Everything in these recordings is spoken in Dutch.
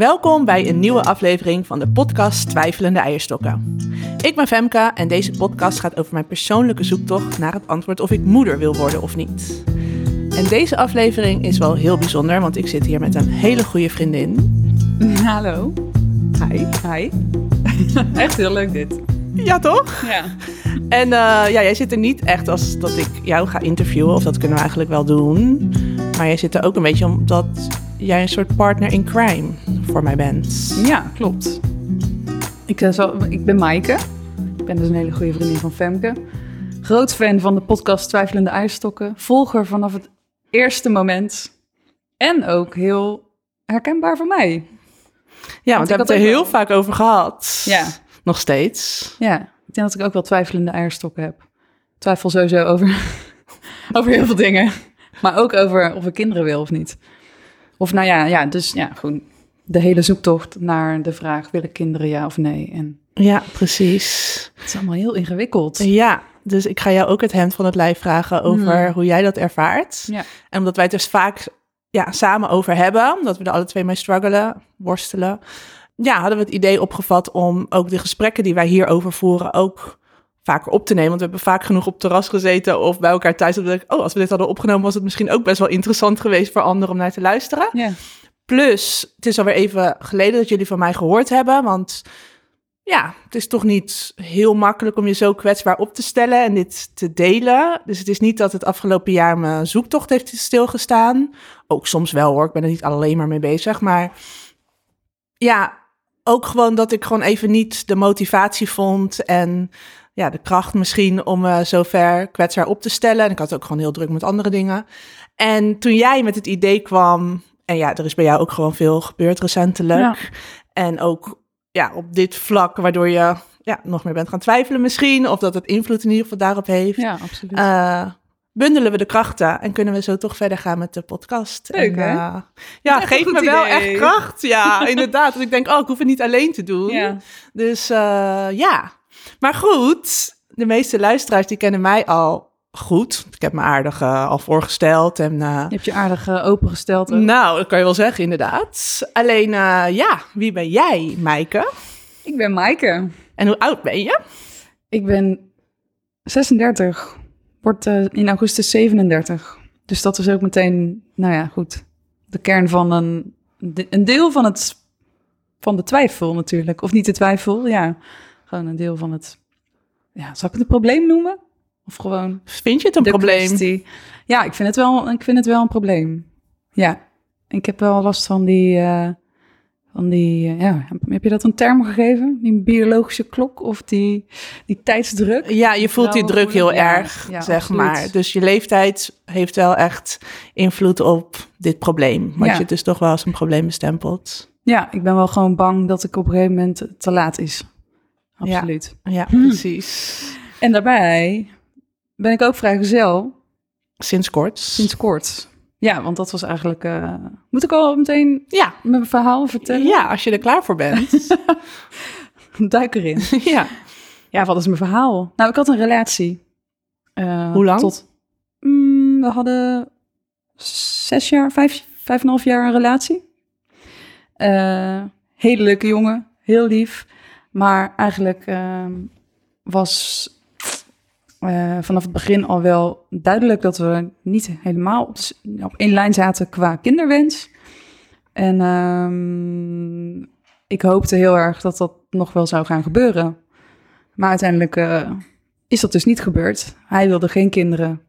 Welkom bij een nieuwe aflevering van de podcast Twijfelende Eierstokken. Ik ben Femke en deze podcast gaat over mijn persoonlijke zoektocht naar het antwoord of ik moeder wil worden of niet. En deze aflevering is wel heel bijzonder, want ik zit hier met een hele goede vriendin. Hallo. Hi. Hi. Echt heel leuk dit. Ja, toch? Ja. En uh, ja, jij zit er niet echt als dat ik jou ga interviewen, of dat kunnen we eigenlijk wel doen. Maar jij zit er ook een beetje omdat jij een soort partner in crime voor mij bent. Ja, klopt. Ik, uh, zo, ik ben Maaike. Ik ben dus een hele goede vriendin van Femke. Groot fan van de podcast Twijfelende Eierstokken. Volger vanaf het eerste moment. En ook heel herkenbaar voor mij. Ja, want we hebben het er heel wel... vaak over gehad. Ja. Nog steeds. Ja, ik denk dat ik ook wel twijfelende eierstokken heb. Ik twijfel sowieso over, over heel veel dingen. Maar ook over of ik kinderen wil of niet. Of nou ja, ja, dus ja, gewoon de hele zoektocht naar de vraag: wil ik kinderen ja of nee? En ja, precies. Het is allemaal heel ingewikkeld. Ja, dus ik ga jou ook het hemd van het lijf vragen over hmm. hoe jij dat ervaart. Ja. En omdat wij het dus vaak ja, samen over hebben, omdat we er alle twee mee struggelen, worstelen. Ja, hadden we het idee opgevat om ook de gesprekken die wij hierover voeren ook vaker op te nemen. Want we hebben vaak genoeg op terras gezeten of bij elkaar thuis. Dat we oh, als we dit hadden opgenomen, was het misschien ook best wel interessant geweest voor anderen om naar te luisteren. Ja. Plus, het is alweer even geleden dat jullie van mij gehoord hebben. Want ja, het is toch niet heel makkelijk om je zo kwetsbaar op te stellen en dit te delen. Dus het is niet dat het afgelopen jaar mijn zoektocht heeft stilgestaan. Ook soms wel hoor, ik ben er niet alleen maar mee bezig. Maar ja, ook gewoon dat ik gewoon even niet de motivatie vond en ja, de kracht misschien om me zo ver kwetsbaar op te stellen. En ik had ook gewoon heel druk met andere dingen. En toen jij met het idee kwam, en ja, er is bij jou ook gewoon veel gebeurd recentelijk. Ja. En ook ja, op dit vlak, waardoor je ja, nog meer bent gaan twijfelen misschien. Of dat het invloed in ieder geval daarop heeft. Ja, absoluut. Uh, bundelen we de krachten en kunnen we zo toch verder gaan met de podcast. Leuk, en, hè? uh, ja, geef me wel echt kracht. Ja, inderdaad. Want ik denk, oh, ik hoef het niet alleen te doen. Ja. Dus uh, ja. Maar goed, de meeste luisteraars die kennen mij al goed. Ik heb me aardig uh, al voorgesteld. En, uh, je hebt je aardig uh, opengesteld. Ook. Nou, dat kan je wel zeggen, inderdaad. Alleen, ja, wie ben jij, Maaike? Ik ben Maaike. En hoe oud ben je? Ik ben 36. Wordt in augustus 37. Dus dat is ook meteen, nou ja, goed. De kern van een, een deel van, het, van de twijfel natuurlijk. Of niet de twijfel, ja. Gewoon een deel van het, ja, zal ik het een probleem noemen? Of gewoon. Vind je het een probleem? Kwestie. Ja, ik vind, het wel, ik vind het wel een probleem. Ja. Ik heb wel last van die. Uh, van die uh, ja, heb je dat een term gegeven? Die biologische klok of die, die tijdsdruk? Ja, je voelt die druk heel ja, erg, ja, zeg absoluut. maar. Dus je leeftijd heeft wel echt invloed op dit probleem. Wat je dus toch wel als een probleem bestempelt. Ja, ik ben wel gewoon bang dat ik op een gegeven moment te laat is. Absoluut. Ja, Hmm. precies. En daarbij ben ik ook vrijgezel Sinds kort. sinds kort. Ja, want dat was eigenlijk... eh, Moet ik al meteen Ja. mijn verhaal vertellen? ja, als je er klaar voor bent. Duik erin. ja. Ja, wat is mijn verhaal? Nou, ik had een relatie. Eh, Hoe lang? Tot, Mm, we hadden zes jaar, vijf, vijf en een half jaar een relatie. Eh, hele leuke jongen, heel lief. Maar eigenlijk ehm, was eh, vanaf het begin al wel duidelijk dat we niet helemaal op, één lijn zaten qua kinderwens. En ehm, ik hoopte heel erg dat dat nog wel zou gaan gebeuren. Maar uiteindelijk eh, is dat dus niet gebeurd. Hij wilde geen kinderen.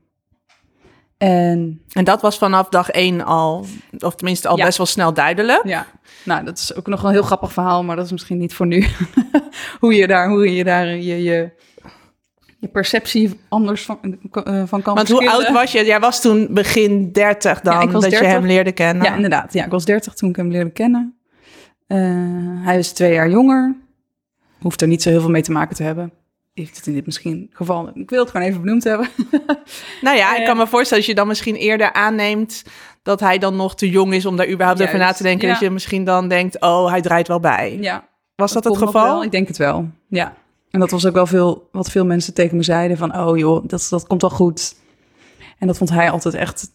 En En dat was vanaf dag één al, of tenminste al Ja. best wel snel duidelijk. ja, nou, dat is ook nog een heel grappig verhaal, maar dat is misschien niet voor nu. hoe je daar, hoe je, daar je, je, je perceptie anders van, eh, van kan Want hoe oud was je? Jij was toen begin 30 dan, Ja, dat je 30. hem leerde kennen. Ja, inderdaad. Ja, ik was 30 toen ik hem leerde kennen. Eh, hij is twee jaar jonger. Hoeft er niet zo heel veel mee te maken te hebben. Heeft het in dit misschien geval. Ik wil het gewoon even benoemd hebben. Nou ja, ik Eh. kan me voorstellen dat je dan misschien eerder aanneemt dat hij dan nog te jong is om daar überhaupt over na te denken. ja. Dat je misschien dan denkt, oh, hij draait wel bij. ja, Was dat, het komt nog geval? Ik denk het wel. Ja. En dat was ook wel veel wat veel mensen tegen me zeiden van, oh joh, dat, dat komt wel goed. En dat vond hij altijd echt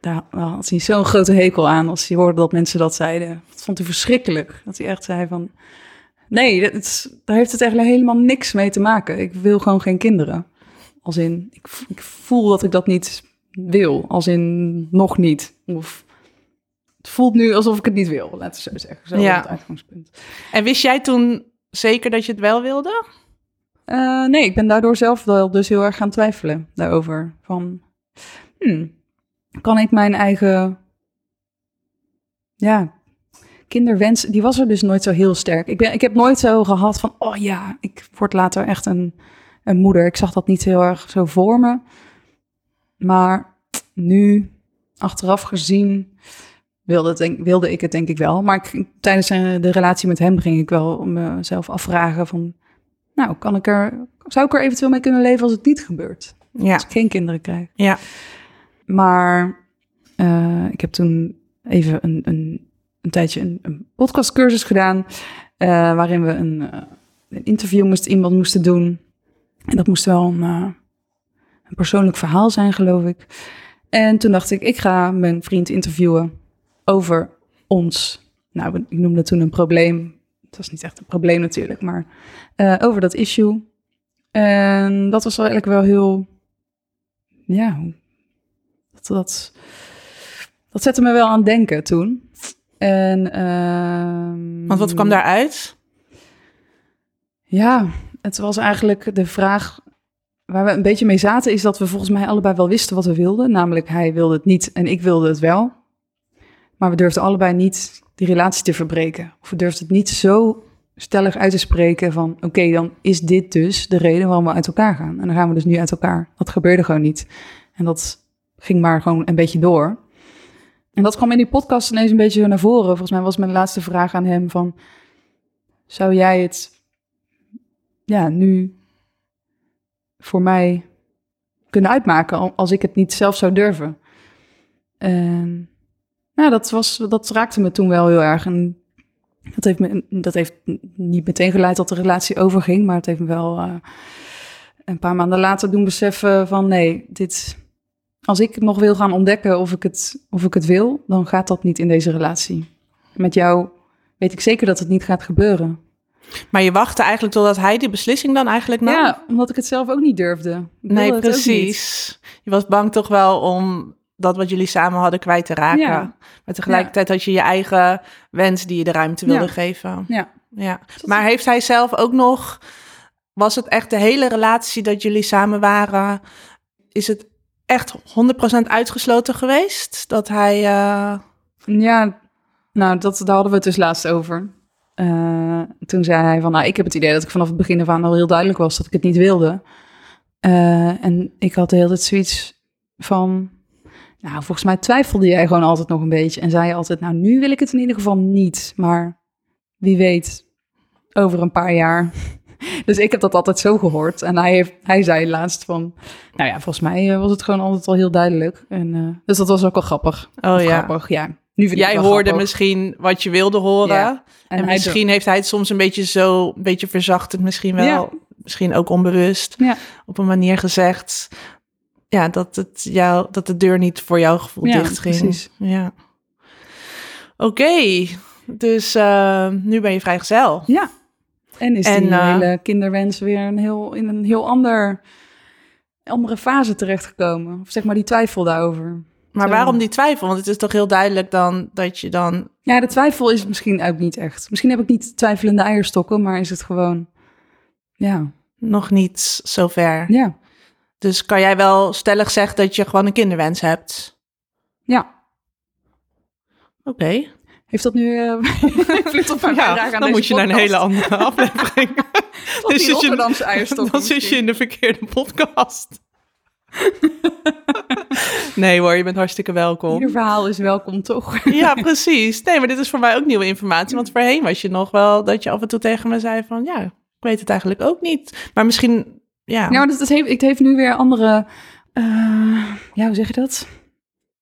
daar had hij zo'n grote hekel aan als hij hoorde dat mensen dat zeiden. Dat vond hij verschrikkelijk. Dat hij echt zei van, nee, dat daar heeft het eigenlijk helemaal niks mee te maken. Ik wil gewoon geen kinderen. Als in, ik, ik voel dat ik dat niet wil. Als in, nog niet. Of het voelt nu alsof ik het niet wil, laten we zo zeggen. Zo Ja. het uitgangspunt. En wist jij toen zeker dat je het wel wilde? Eh, nee, ik ben daardoor zelf wel dus heel erg gaan twijfelen daarover. Van, hmm, kan ik mijn eigen, ja, kinderwens, die was er dus nooit zo heel sterk. Ik, ben, ik heb nooit zo gehad van, oh ja, ik word later echt een, een moeder. Ik zag dat niet heel erg zo voor me. Maar nu, achteraf gezien, wilde, wilde ik het denk ik wel. Maar tijdens eh, de relatie met hem ging ik wel mezelf afvragen van... Nou, kan ik er, zou ik er eventueel mee kunnen leven als het niet gebeurt? Ja. Als ik geen kinderen krijg. Ja. Maar eh, ik heb toen even een, een, een tijdje een, een podcastcursus gedaan... eh, waarin we een, eh, een interview moest iemand moesten doen. En dat moest wel een, een persoonlijk verhaal zijn, geloof ik. En toen dacht ik, ik ga mijn vriend interviewen over ons. Nou, ik noemde toen een probleem. Het was niet echt een probleem natuurlijk, maar eh, over dat issue. En dat was wel eigenlijk wel heel, ja, dat, dat, dat zette me wel aan het denken toen. En, ehm, Want wat kwam daaruit? ja, het was eigenlijk de vraag waar we een beetje mee zaten, is dat we volgens mij allebei wel wisten wat we wilden. Namelijk, hij wilde het niet en ik wilde het wel. Maar we durfden allebei niet die relatie te verbreken. Of we durfden het niet zo stellig uit te spreken van... oké, dan is dit dus de reden waarom we uit elkaar gaan. En dan gaan we dus nu uit elkaar. Dat gebeurde gewoon niet. En dat ging maar gewoon een beetje door. En dat kwam in die podcast ineens een beetje naar voren. Volgens mij was mijn laatste vraag aan hem van... zou jij het ja, nu voor mij kunnen uitmaken al- als ik het niet zelf zou durven. En nou, dat, was, dat raakte me toen wel heel erg. En dat heeft, me, dat heeft niet meteen geleid dat de relatie overging, maar het heeft me wel eh, een paar maanden later doen beseffen van nee, dit, als ik nog wil gaan ontdekken of ik, het, of ik het wil, dan gaat dat niet in deze relatie. Met jou weet ik zeker dat het niet gaat gebeuren. Maar je wachtte eigenlijk totdat hij die beslissing dan eigenlijk nam? Ja, omdat ik het zelf ook niet durfde. Ik nee, precies. Je was bang toch wel om dat wat jullie samen hadden kwijt te raken. Ja. Maar tegelijkertijd had je je eigen wens die je de ruimte wilde geven. Ja. Ja. Maar heeft hij zelf ook nog... Was het echt de hele relatie dat jullie samen waren... Is het echt 100% uitgesloten geweest? Dat hij... eh, Ja, nou, dat, daar hadden we het dus laatst over. Eh, toen zei hij van, nou, ik heb het idee dat ik vanaf het begin af aan al heel duidelijk was dat ik het niet wilde. Eh, en ik had de hele tijd zoiets van, nou, volgens mij twijfelde jij gewoon altijd nog een beetje. En zei je altijd, nou, nu wil ik het in ieder geval niet. Maar wie weet, over een paar jaar. Dus ik heb dat altijd zo gehoord. En hij, heeft, hij zei laatst van, nou ja, volgens mij eh, was het gewoon altijd al heel duidelijk. En, eh, dus dat was ook wel grappig. oh Of ja. grappig, ja. Nu vind Jij hoorde grappig. misschien wat je wilde horen. Ja. En, misschien heeft hij het soms een beetje zo, een beetje verzachtend misschien wel. Ja. Misschien ook onbewust. Op een manier gezegd. Ja, dat, het jou, dat de deur niet voor jouw gevoel Ja, dicht ging. precies. Ja. Oké, dus eh, nu ben je vrijgezel. Ja. En is En, die eh, hele kinderwens weer een heel, in een heel ander, andere fase terechtgekomen. Of zeg maar die twijfel daarover. Maar Zo. waarom die twijfel? Want het is toch heel duidelijk dan dat je dan... Ja, de twijfel is misschien ook niet echt. Misschien heb ik niet twijfelende eierstokken, maar is het gewoon... Ja, nog niet zo ver. ja, Dus kan jij wel stellig zeggen dat je gewoon een kinderwens hebt? ja. Oké. Heeft dat nu... eh invloed op mijn bijdrage Ja, aan dan moet je naar een hele andere aflevering. Dan die zit je- Dan zit je in de verkeerde podcast. nee hoor, je bent hartstikke welkom. Ieder verhaal is welkom, toch? Ja, precies. Nee, maar dit is voor mij ook nieuwe informatie. Want voorheen was je nog wel dat je af en toe tegen me zei van... Ja, ik weet het eigenlijk ook niet. Maar misschien, ja... Maar dat, heeft, het heeft nu weer andere... eh, ja, hoe zeg je dat?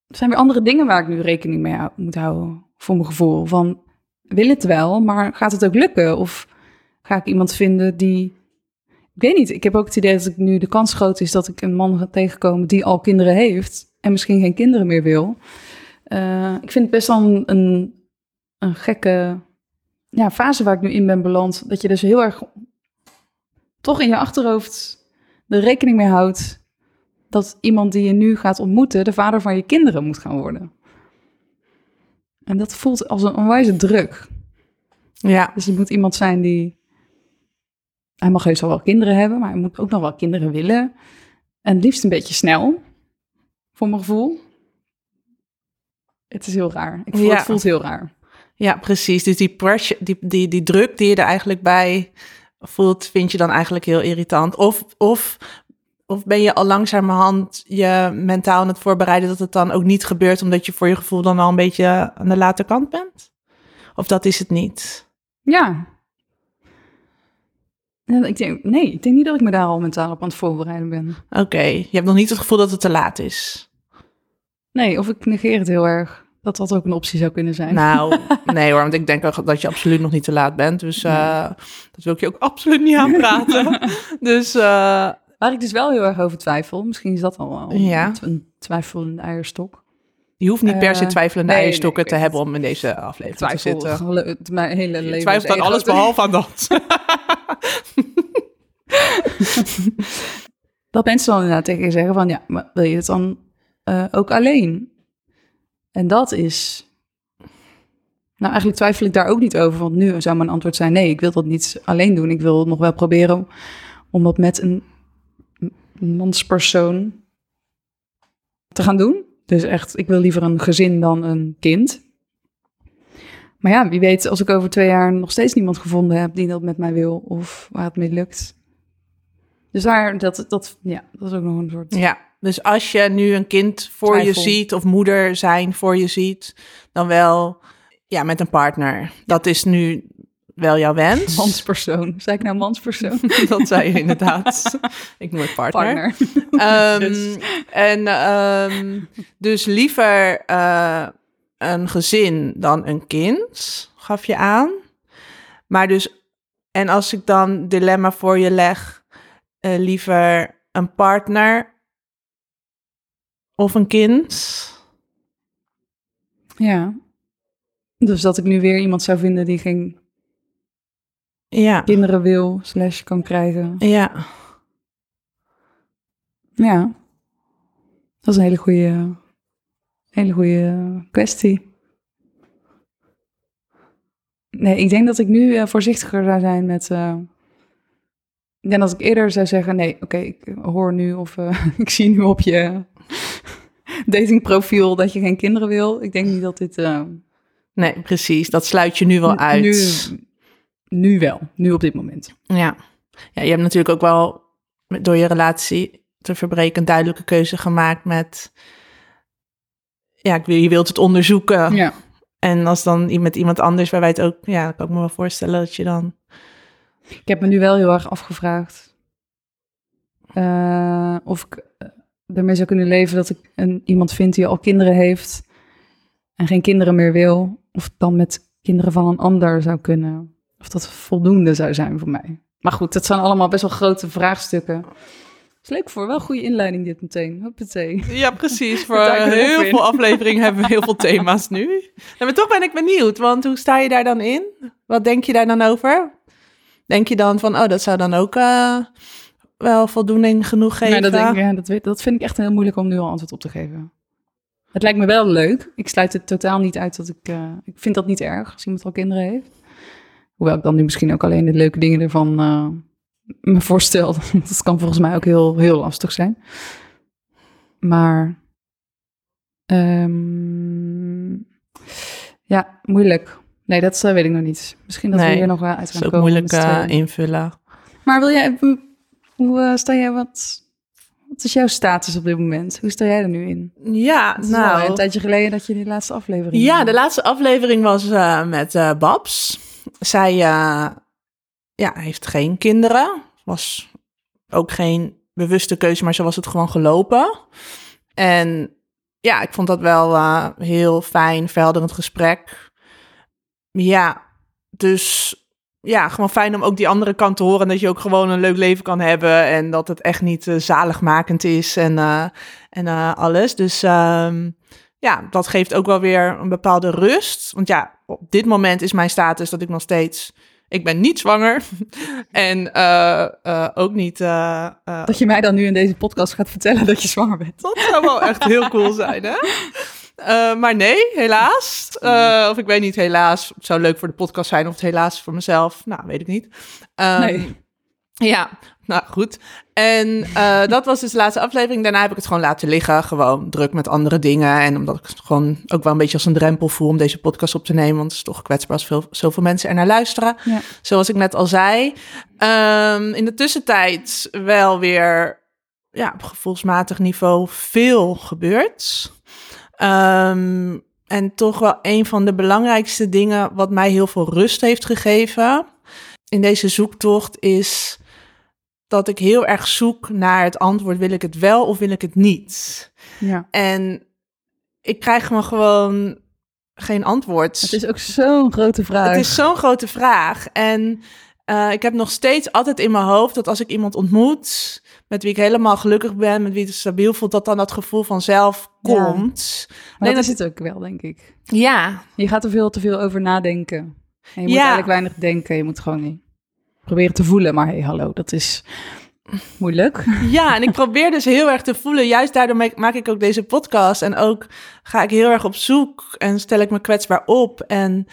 Er zijn weer andere dingen waar ik nu rekening mee moet houden. Voor mijn gevoel. Van, wil het wel, maar gaat het ook lukken? Of ga ik iemand vinden die... Ik weet niet, ik heb ook het idee dat ik nu de kans groot is dat ik een man ga tegenkomen die al kinderen heeft. en misschien geen kinderen meer wil. Eh, ik vind het best wel een, een, een gekke ja, fase waar ik nu in ben beland. Dat je dus heel erg toch in je achterhoofd er rekening mee houdt dat iemand die je nu gaat ontmoeten de vader van je kinderen moet gaan worden. En dat voelt als een onwijze druk. Ja, Dus het moet iemand zijn die. Hij mag heus wel wel kinderen hebben, maar hij moet ook nog wel kinderen willen. En het liefst een beetje snel, voor mijn gevoel. Het is heel raar. Ik voel, Ja. Het voelt heel raar. ja, precies. Dus die, pressure, die, die, die druk die je er eigenlijk bij voelt, vind je dan eigenlijk heel irritant. Of, of, of ben je al langzamerhand je mentaal aan het voorbereiden dat het dan ook niet gebeurt, omdat je voor je gevoel dan al een beetje aan de late kant bent? Of dat is het niet? Ja. Ik denk, nee, ik denk niet dat ik me daar al mentaal op aan het voorbereiden ben. Oké, je hebt nog niet het gevoel dat het te laat is. Nee, of ik negeer het heel erg. Dat dat ook een optie zou kunnen zijn. Nou, nee hoor, want ik denk dat je absoluut nog niet te laat bent. Dus eh, dat wil ik je ook absoluut niet aanpraten. dus eh, Waar ik dus wel heel erg over twijfel, misschien is dat al wel Ja. een twijfelende eierstok. je hoeft niet per se Eh, twijfelende eierstokken nee, te hebben om in deze aflevering te Twijfel, zitten. gelo- het- mijn hele Je leven. twijfelt is aan alles behalve aan dat. Dat mensen dan inderdaad tegen je zeggen van, ja, maar wil je het dan ook alleen? En dat is... Nou, eigenlijk twijfel ik daar ook niet over, want nu zou mijn antwoord zijn, nee, ik wil dat niet alleen doen. Ik wil nog wel proberen om dat met een manspersoon te gaan doen. Dus echt, ik wil liever een gezin dan een kind. Maar ja, wie weet, als ik over twee jaar nog steeds niemand gevonden heb die dat met mij wil of waar het mee lukt. Dus daar, dat, dat, ja, dat is ook nog een soort. ja, dus als je nu een kind voor je ziet of moeder zijn voor je ziet, dan wel ja, met een partner. Dat is nu wel jouw wens. Manspersoon. Zei ik nou manspersoon? dat zei je inderdaad. Ik noem het partner. Partner. Ehm, Dus. En ehm, dus liever eh, een gezin dan een kind, gaf je aan. Maar dus, en als ik dan dilemma voor je leg, eh, liever een partner of een kind. Ja. Dus dat ik nu weer iemand zou vinden die geen Ja, kinderen wil, slash kan krijgen. ja, Ja. Dat is een hele goede, hele goede kwestie. Nee, ik denk dat ik nu eh, voorzichtiger zou zijn met. eh, ik denk dat ik eerder zou zeggen: nee, oké, ik hoor nu of eh, ik zie nu op je datingprofiel dat je geen kinderen wil. Ik denk niet dat dit. eh, nee, precies. Dat sluit je nu wel uit. Nu, nu wel, nu op dit moment. Ja. ja, je hebt natuurlijk ook wel door je relatie te verbreken een duidelijke keuze gemaakt met... Ja, ik wil- je wilt het onderzoeken. Ja. En als dan met iemand anders, waarbij het ook... Ja, dan kan ik me wel voorstellen dat je dan... Ik heb me nu wel heel erg afgevraagd eh, of ik eh, ermee zou kunnen leven dat ik een, iemand vind die al kinderen heeft en geen kinderen meer wil. Of dan met kinderen van een ander zou kunnen. Of dat voldoende zou zijn voor mij. Maar goed, dat zijn allemaal best wel grote vraagstukken. Is leuk voor, wel goede inleiding dit meteen. Hoppatee. Ja, precies. Voor even heel veel afleveringen hebben we heel veel thema's nu. Nou, maar toch ben ik benieuwd, want hoe sta je daar dan in? Wat denk je daar dan over? Denk je dan van, oh, dat zou dan ook eh, wel voldoening genoeg geven? Ja, dat, denk ik, ja, dat, weet, dat vind ik echt heel moeilijk om nu al antwoord op te geven. Het lijkt me wel leuk. Ik sluit het totaal niet uit dat ik... eh, ik vind dat niet erg als iemand al kinderen heeft. Hoewel ik dan nu misschien ook alleen de leuke dingen ervan eh, me voorstel. dat kan volgens mij ook heel, heel lastig zijn. Maar... ehm, ja, moeilijk. Nee, dat eh, weet ik nog niet. Misschien dat we Nee, hier nog wel uit Dat gaan is ook komen. moeilijk invullen. Maar wil jij, hoe eh, sta jij, wat, wat is jouw status op dit moment? Hoe sta jij er nu in? Ja, nou... een tijdje geleden dat je die laatste aflevering... Ja, de laatste aflevering was eh, met eh, Babs. Zij ja, heeft geen kinderen. Was ook geen bewuste keuze, maar zo was het gewoon gelopen. En ja, ik vond dat wel heel fijn, verhelderend gesprek. Ja, dus ja, gewoon fijn om ook die andere kant te horen. Dat je ook gewoon een leuk leven kan hebben. En dat het echt niet uh, zaligmakend is en, uh, en uh, alles. Dus um, ja, dat geeft ook wel weer een bepaalde rust. Want ja, op dit moment is mijn status dat ik nog steeds. Ik ben niet zwanger. en ook niet. dat je mij dan nu in deze podcast gaat vertellen dat je zwanger bent. Dat zou wel echt heel cool zijn, hè? Uh, maar nee, helaas. Uh, of ik weet niet, helaas. Het zou leuk voor de podcast zijn of het helaas voor mezelf. Nou, weet ik niet. Um, nee. Ja, nou goed. En uh, dat was dus de laatste aflevering. Daarna heb ik het gewoon laten liggen. Gewoon druk met andere dingen. En omdat ik het gewoon ook wel een beetje als een drempel voel om deze podcast op te nemen. Want het is toch kwetsbaar als veel, zoveel mensen er naar luisteren. Ja. Zoals ik net al zei. Um, in de tussentijd wel weer ja, op gevoelsmatig niveau veel gebeurd. Um, en toch wel een van de belangrijkste dingen wat mij heel veel rust heeft gegeven in deze zoektocht is dat ik heel erg zoek naar het antwoord: wil ik het wel of wil ik het niet? Ja. En ik krijg me gewoon geen antwoord. Het is ook zo'n grote vraag. Het is zo'n grote vraag. En uh, ik heb nog steeds altijd in mijn hoofd dat als ik iemand ontmoet met wie ik helemaal gelukkig ben, met wie het stabiel voelt, dat dan dat gevoel vanzelf komt. Ja. Dat is het ook wel, denk ik. Ja. Je gaat er veel te veel over nadenken. En je moet eigenlijk weinig denken. Je moet gewoon niet proberen te voelen. Maar hey, hallo, dat is moeilijk. Ja, en ik probeer dus heel erg te voelen. Juist daardoor maak ik ook deze podcast. En ook ga ik heel erg op zoek en stel ik me kwetsbaar op. En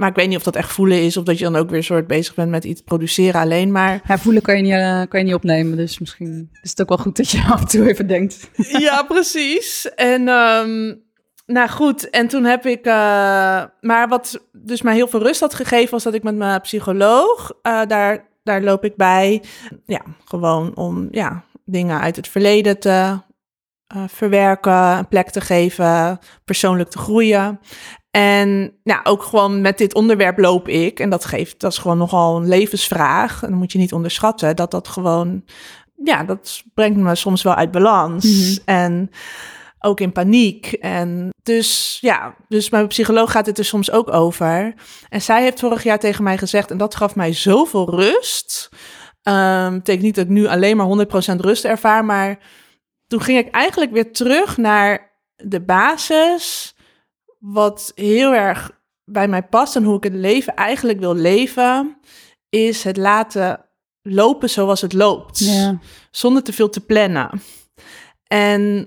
maar ik weet niet of dat echt voelen is, of dat je dan ook weer soort bezig bent met iets produceren alleen maar. Ja, voelen kan je niet, uh, kan je niet opnemen, dus misschien is het ook wel goed dat je af en toe even denkt. Ja, precies. En um, nou goed, en toen heb ik, uh, maar wat dus mij heel veel rust had gegeven, was dat ik met mijn psycholoog, uh, daar, daar loop ik bij, ja, gewoon om ja, dingen uit het verleden te uh, verwerken, een plek te geven, persoonlijk te groeien. En nou, ook gewoon met dit onderwerp loop ik. En dat geeft, dat is gewoon nogal een levensvraag. En dan moet je niet onderschatten dat dat gewoon, ja, dat brengt me soms wel uit balans. Mm -hmm. En ook in paniek. En dus ja, dus mijn psycholoog gaat het er soms ook over. En zij heeft vorig jaar tegen mij gezegd, en dat gaf mij zoveel rust. Um, betekent niet dat ik nu alleen maar 100% rust ervaar, maar toen ging ik eigenlijk weer terug naar de basis wat heel erg bij mij past en hoe ik het leven eigenlijk wil leven, is het laten lopen zoals het loopt. Ja. Zonder te veel te plannen. En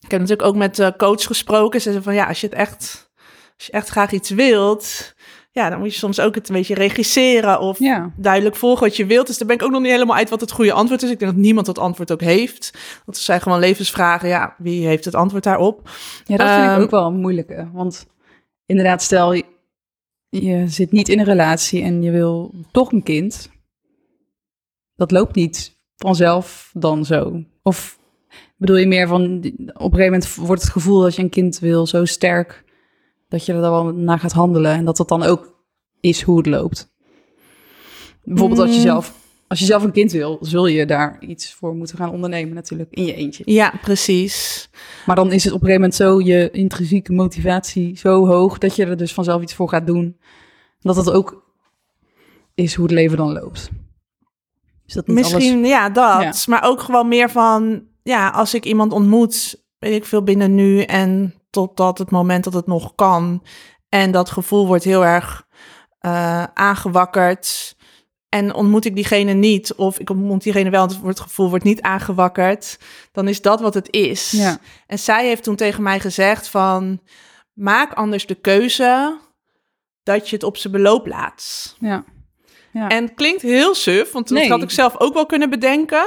ik heb natuurlijk ook met de coach gesproken. Ze zei van ja, als je het echt, als je echt graag iets wilt, ja, dan moet je soms ook het een beetje regisseren of ja. duidelijk volgen wat je wilt. Dus daar ben ik ook nog niet helemaal uit wat het goede antwoord is. Ik denk dat niemand dat antwoord ook heeft. Want het zijn gewoon levensvragen. Ja, wie heeft het antwoord daarop? Ja, dat vind ik ook wel een moeilijke. Want inderdaad, stel je, je zit niet in een relatie en je wil toch een kind. Dat loopt niet vanzelf dan zo. Of bedoel je meer van, op een gegeven moment wordt het gevoel dat je een kind wil zo sterk dat je er dan wel naar gaat handelen en dat dat dan ook is hoe het loopt. Bijvoorbeeld als je zelf, als je zelf een kind wil, zul je daar iets voor moeten gaan ondernemen natuurlijk in je eentje. Ja, precies. Maar dan is het op een gegeven moment zo je intrinsieke motivatie zo hoog dat je er dus vanzelf iets voor gaat doen. Dat dat ook is hoe het leven dan loopt. Is dat niet Misschien, alles... ja, dat. Ja. Maar ook gewoon meer van, ja, als ik iemand ontmoet, weet ik veel binnen nu en totdat het moment dat het nog kan. En dat gevoel wordt heel erg uh, aangewakkerd. En ontmoet ik diegene niet, of ik ontmoet diegene wel, en het gevoel wordt niet aangewakkerd, dan is dat wat het is. Ja. En zij heeft toen tegen mij gezegd van, maak anders de keuze dat je het op zijn beloop laat. Ja. ja. En klinkt heel suf, want dat nee. had ik zelf ook wel kunnen bedenken.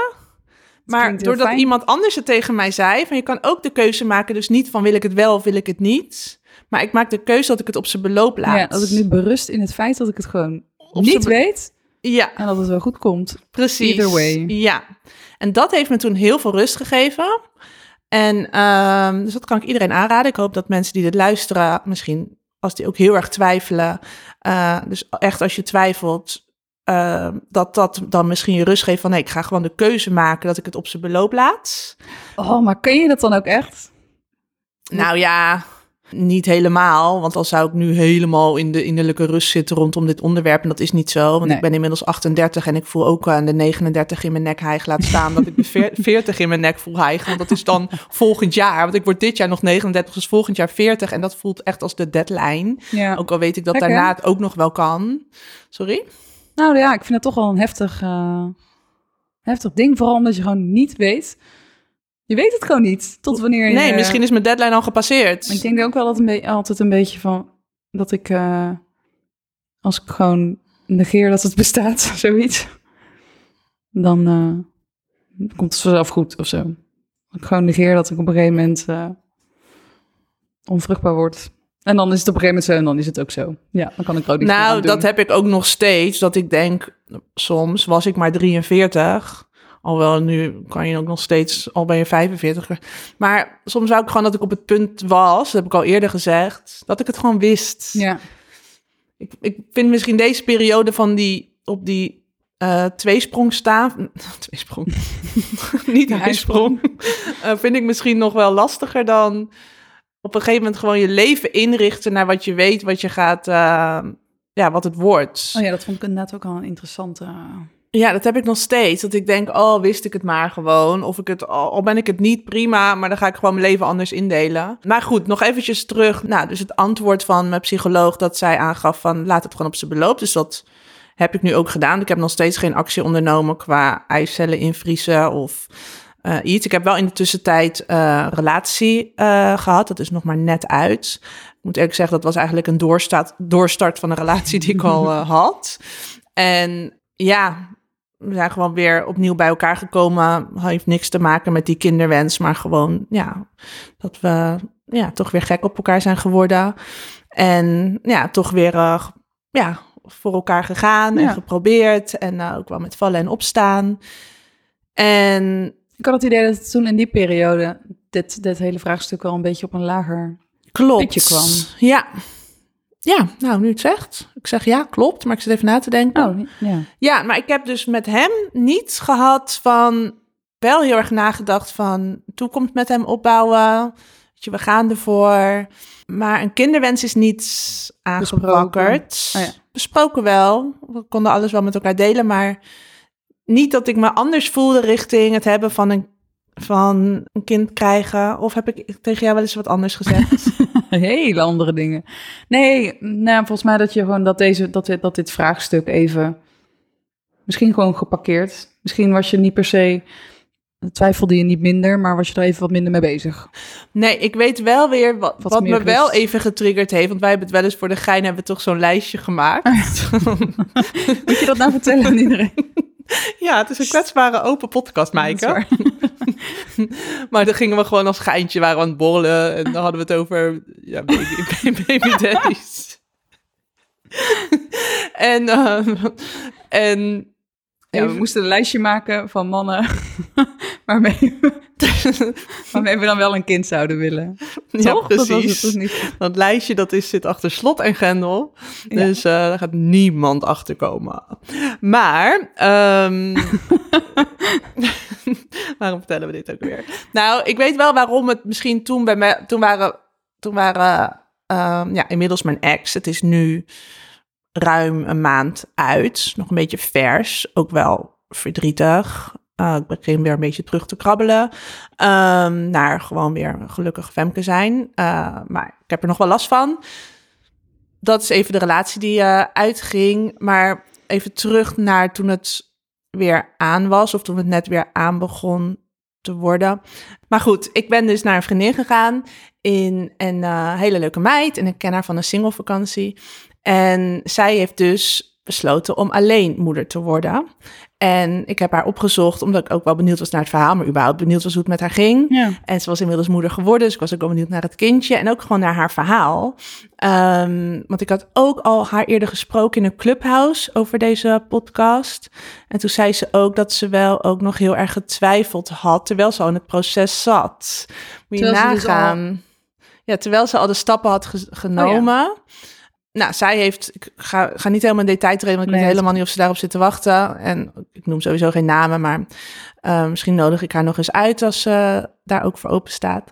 Maar doordat iemand anders het tegen mij zei, van je kan ook de keuze maken, dus niet van wil ik het wel of wil ik het niet. Maar ik maak de keuze dat ik het op zijn beloop laat. Ja, dat ik nu berust in het feit dat ik het gewoon op niet weet. Ja. En dat het wel goed komt. Precies. Either way. Ja. En dat heeft me toen heel veel rust gegeven. En um, dus dat kan ik iedereen aanraden. Ik hoop dat mensen die dit luisteren, misschien als die ook heel erg twijfelen. Uh, dus echt als je twijfelt, uh, dat dat dan misschien je rust geeft van nee, ik ga gewoon de keuze maken dat ik het op zijn beloop laat. Oh, maar kun je dat dan ook echt? Nou ja, Niet helemaal, want dan zou ik nu helemaal in de innerlijke rust zitten rondom dit onderwerp. En dat is niet zo, want Nee. ik ben inmiddels 38 en ik voel ook aan de 39 in mijn nek hijgen. Laat staan dat ik de veer- 40 in mijn nek voel hijgen. Want dat is dan volgend jaar. Want ik word dit jaar nog 39, dus volgend jaar 40. En dat voelt echt als de deadline. Ja. Ook al weet ik dat daarna het ook nog wel kan. Sorry? Nou ja, ik vind het toch wel een heftig, eh, heftig ding. Vooral omdat je gewoon niet weet. Je weet het gewoon niet. Tot wanneer je... Nee, misschien is mijn deadline al gepasseerd. Ik denk ook wel dat een altijd een beetje van... Dat ik... eh, als ik gewoon negeer dat het bestaat, zoiets. Dan eh, komt het vanzelf goed of zo. Ik gewoon negeer dat ik op een gegeven moment... onvruchtbaar word. En dan is het op een gegeven moment zo en dan is het ook zo. Ja, dan kan ik er ook niet Nou, dat heb ik ook nog steeds. Dat ik denk, soms was ik maar 43. Alhoewel, nu kan je ook nog steeds, al ben je 45. Maar soms wou ik gewoon dat ik op het punt was, dat heb ik al eerder gezegd, dat ik het gewoon wist. Ja, Ik, ik vind misschien deze periode van die, op die eh tweesprong staan, tweesprong, niet ijsprong, Eh, vind ik misschien nog wel lastiger dan op een gegeven moment gewoon je leven inrichten naar wat je weet, wat je gaat, eh, ja, wat het wordt. oh ja, dat vond ik inderdaad ook al een interessante... Ja, dat heb ik nog steeds. Dat ik denk, oh, wist ik het maar gewoon. Of ik het, al al ben ik het niet, prima, maar dan ga ik gewoon mijn leven anders indelen. Maar goed, nog eventjes terug. Nou, dus het antwoord van mijn psycholoog dat zij aangaf van, laat het gewoon op zijn beloop. Dus dat heb ik nu ook gedaan. Ik heb nog steeds geen actie ondernomen qua eicellen invriezen of eh, iets. Ik heb wel in de tussentijd eh relatie eh, gehad. Dat is nog maar net uit. Ik moet eerlijk zeggen, dat was eigenlijk een doorstaat, doorstart van een relatie die ik al had. En ja, we zijn gewoon weer opnieuw bij elkaar gekomen. Heeft niks te maken met die kinderwens, maar gewoon, ja, dat we ja, toch weer gek op elkaar zijn geworden. En ja, toch weer ja, voor elkaar gegaan en Ja. geprobeerd. En ook wel met vallen en opstaan. En Ik had het idee dat het toen in die periode dit, dit hele vraagstuk al een beetje op een lager... klopt. Kwam. Ja. Ja, nou, nu het zegt. Ik zeg ja, klopt, maar ik zit even na te denken. Oh, ja. Ja, maar ik heb dus met hem niet gehad van... Wel heel erg nagedacht van... Toekomst met hem opbouwen. Weet je, we gaan ervoor. Maar een kinderwens is niet aangewakkerd. Oh ja. Besproken wel. We konden alles wel met elkaar delen. Maar niet dat ik me anders voelde richting het hebben van een, van een kind krijgen. Of heb ik tegen jou wel eens wat anders gezegd? Hele andere dingen. Nee, nou, volgens mij dat je gewoon dat, deze, dat, dit, dat dit vraagstuk even... Misschien gewoon geparkeerd. Misschien was je niet per se... Twijfelde je niet minder, maar was je er even wat minder mee bezig. Nee, ik weet wel weer wat, Wat me wel even getriggerd heeft. Want wij hebben het wel eens voor de gein hebben we toch zo'n lijstje gemaakt. Moet je dat nou vertellen aan iedereen? ja, het is een kwetsbare open podcast, Maaike. Maar dan gingen we gewoon als geintje, waren we aan het borrelen. En dan hadden we het over ja, baby, baby daddies. en, ehm, en Ja, we moesten een lijstje maken van mannen waarmee, we- waarmee we dan wel een kind zouden willen. ja, Toch? Dat was het precies. niet? Dat lijstje dat is, zit achter slot en grendel. Ja. Dus eh, daar gaat niemand achter komen. Maar, ehm, waarom vertellen we dit ook weer? Nou, ik weet wel waarom het misschien toen bij mij, toen waren, toen waren ehm, ja, inmiddels mijn ex. Het is nu ruim een maand uit. Nog een beetje vers. Ook wel verdrietig. Eh, ik begin weer een beetje terug te krabbelen. ehm, naar gewoon weer een gelukkig Femke zijn. Eh, maar ik heb er nog wel last van. Dat is even de relatie die eh, uitging. Maar even terug naar toen het weer aan was. Of toen het net weer aan begon te worden. Maar goed, ik ben dus naar een vriendin gegaan. In een eh, hele leuke meid. En ik ken haar van een singelvakantie. En zij heeft dus besloten om alleen moeder te worden. En ik heb haar opgezocht, omdat ik ook wel benieuwd was naar het verhaal, maar überhaupt benieuwd was hoe het met haar ging. Ja. En ze was inmiddels moeder geworden, dus ik was ook wel benieuwd naar het kindje en ook gewoon naar haar verhaal. Ehm, want ik had ook al haar eerder gesproken in een clubhouse over deze podcast. En toen zei ze ook dat ze wel ook nog heel erg getwijfeld had, terwijl ze al in het proces zat. Moet je Terwijl ze dus nagaan. Ja, terwijl ze al de stappen had ge- genomen. Nou, zij heeft, ik ga, ga niet helemaal in detail treden, want ik Nee, weet helemaal niet of ze daarop zit te wachten. En ik noem sowieso geen namen, maar eh, misschien nodig ik haar nog eens uit als ze daar ook voor open staat.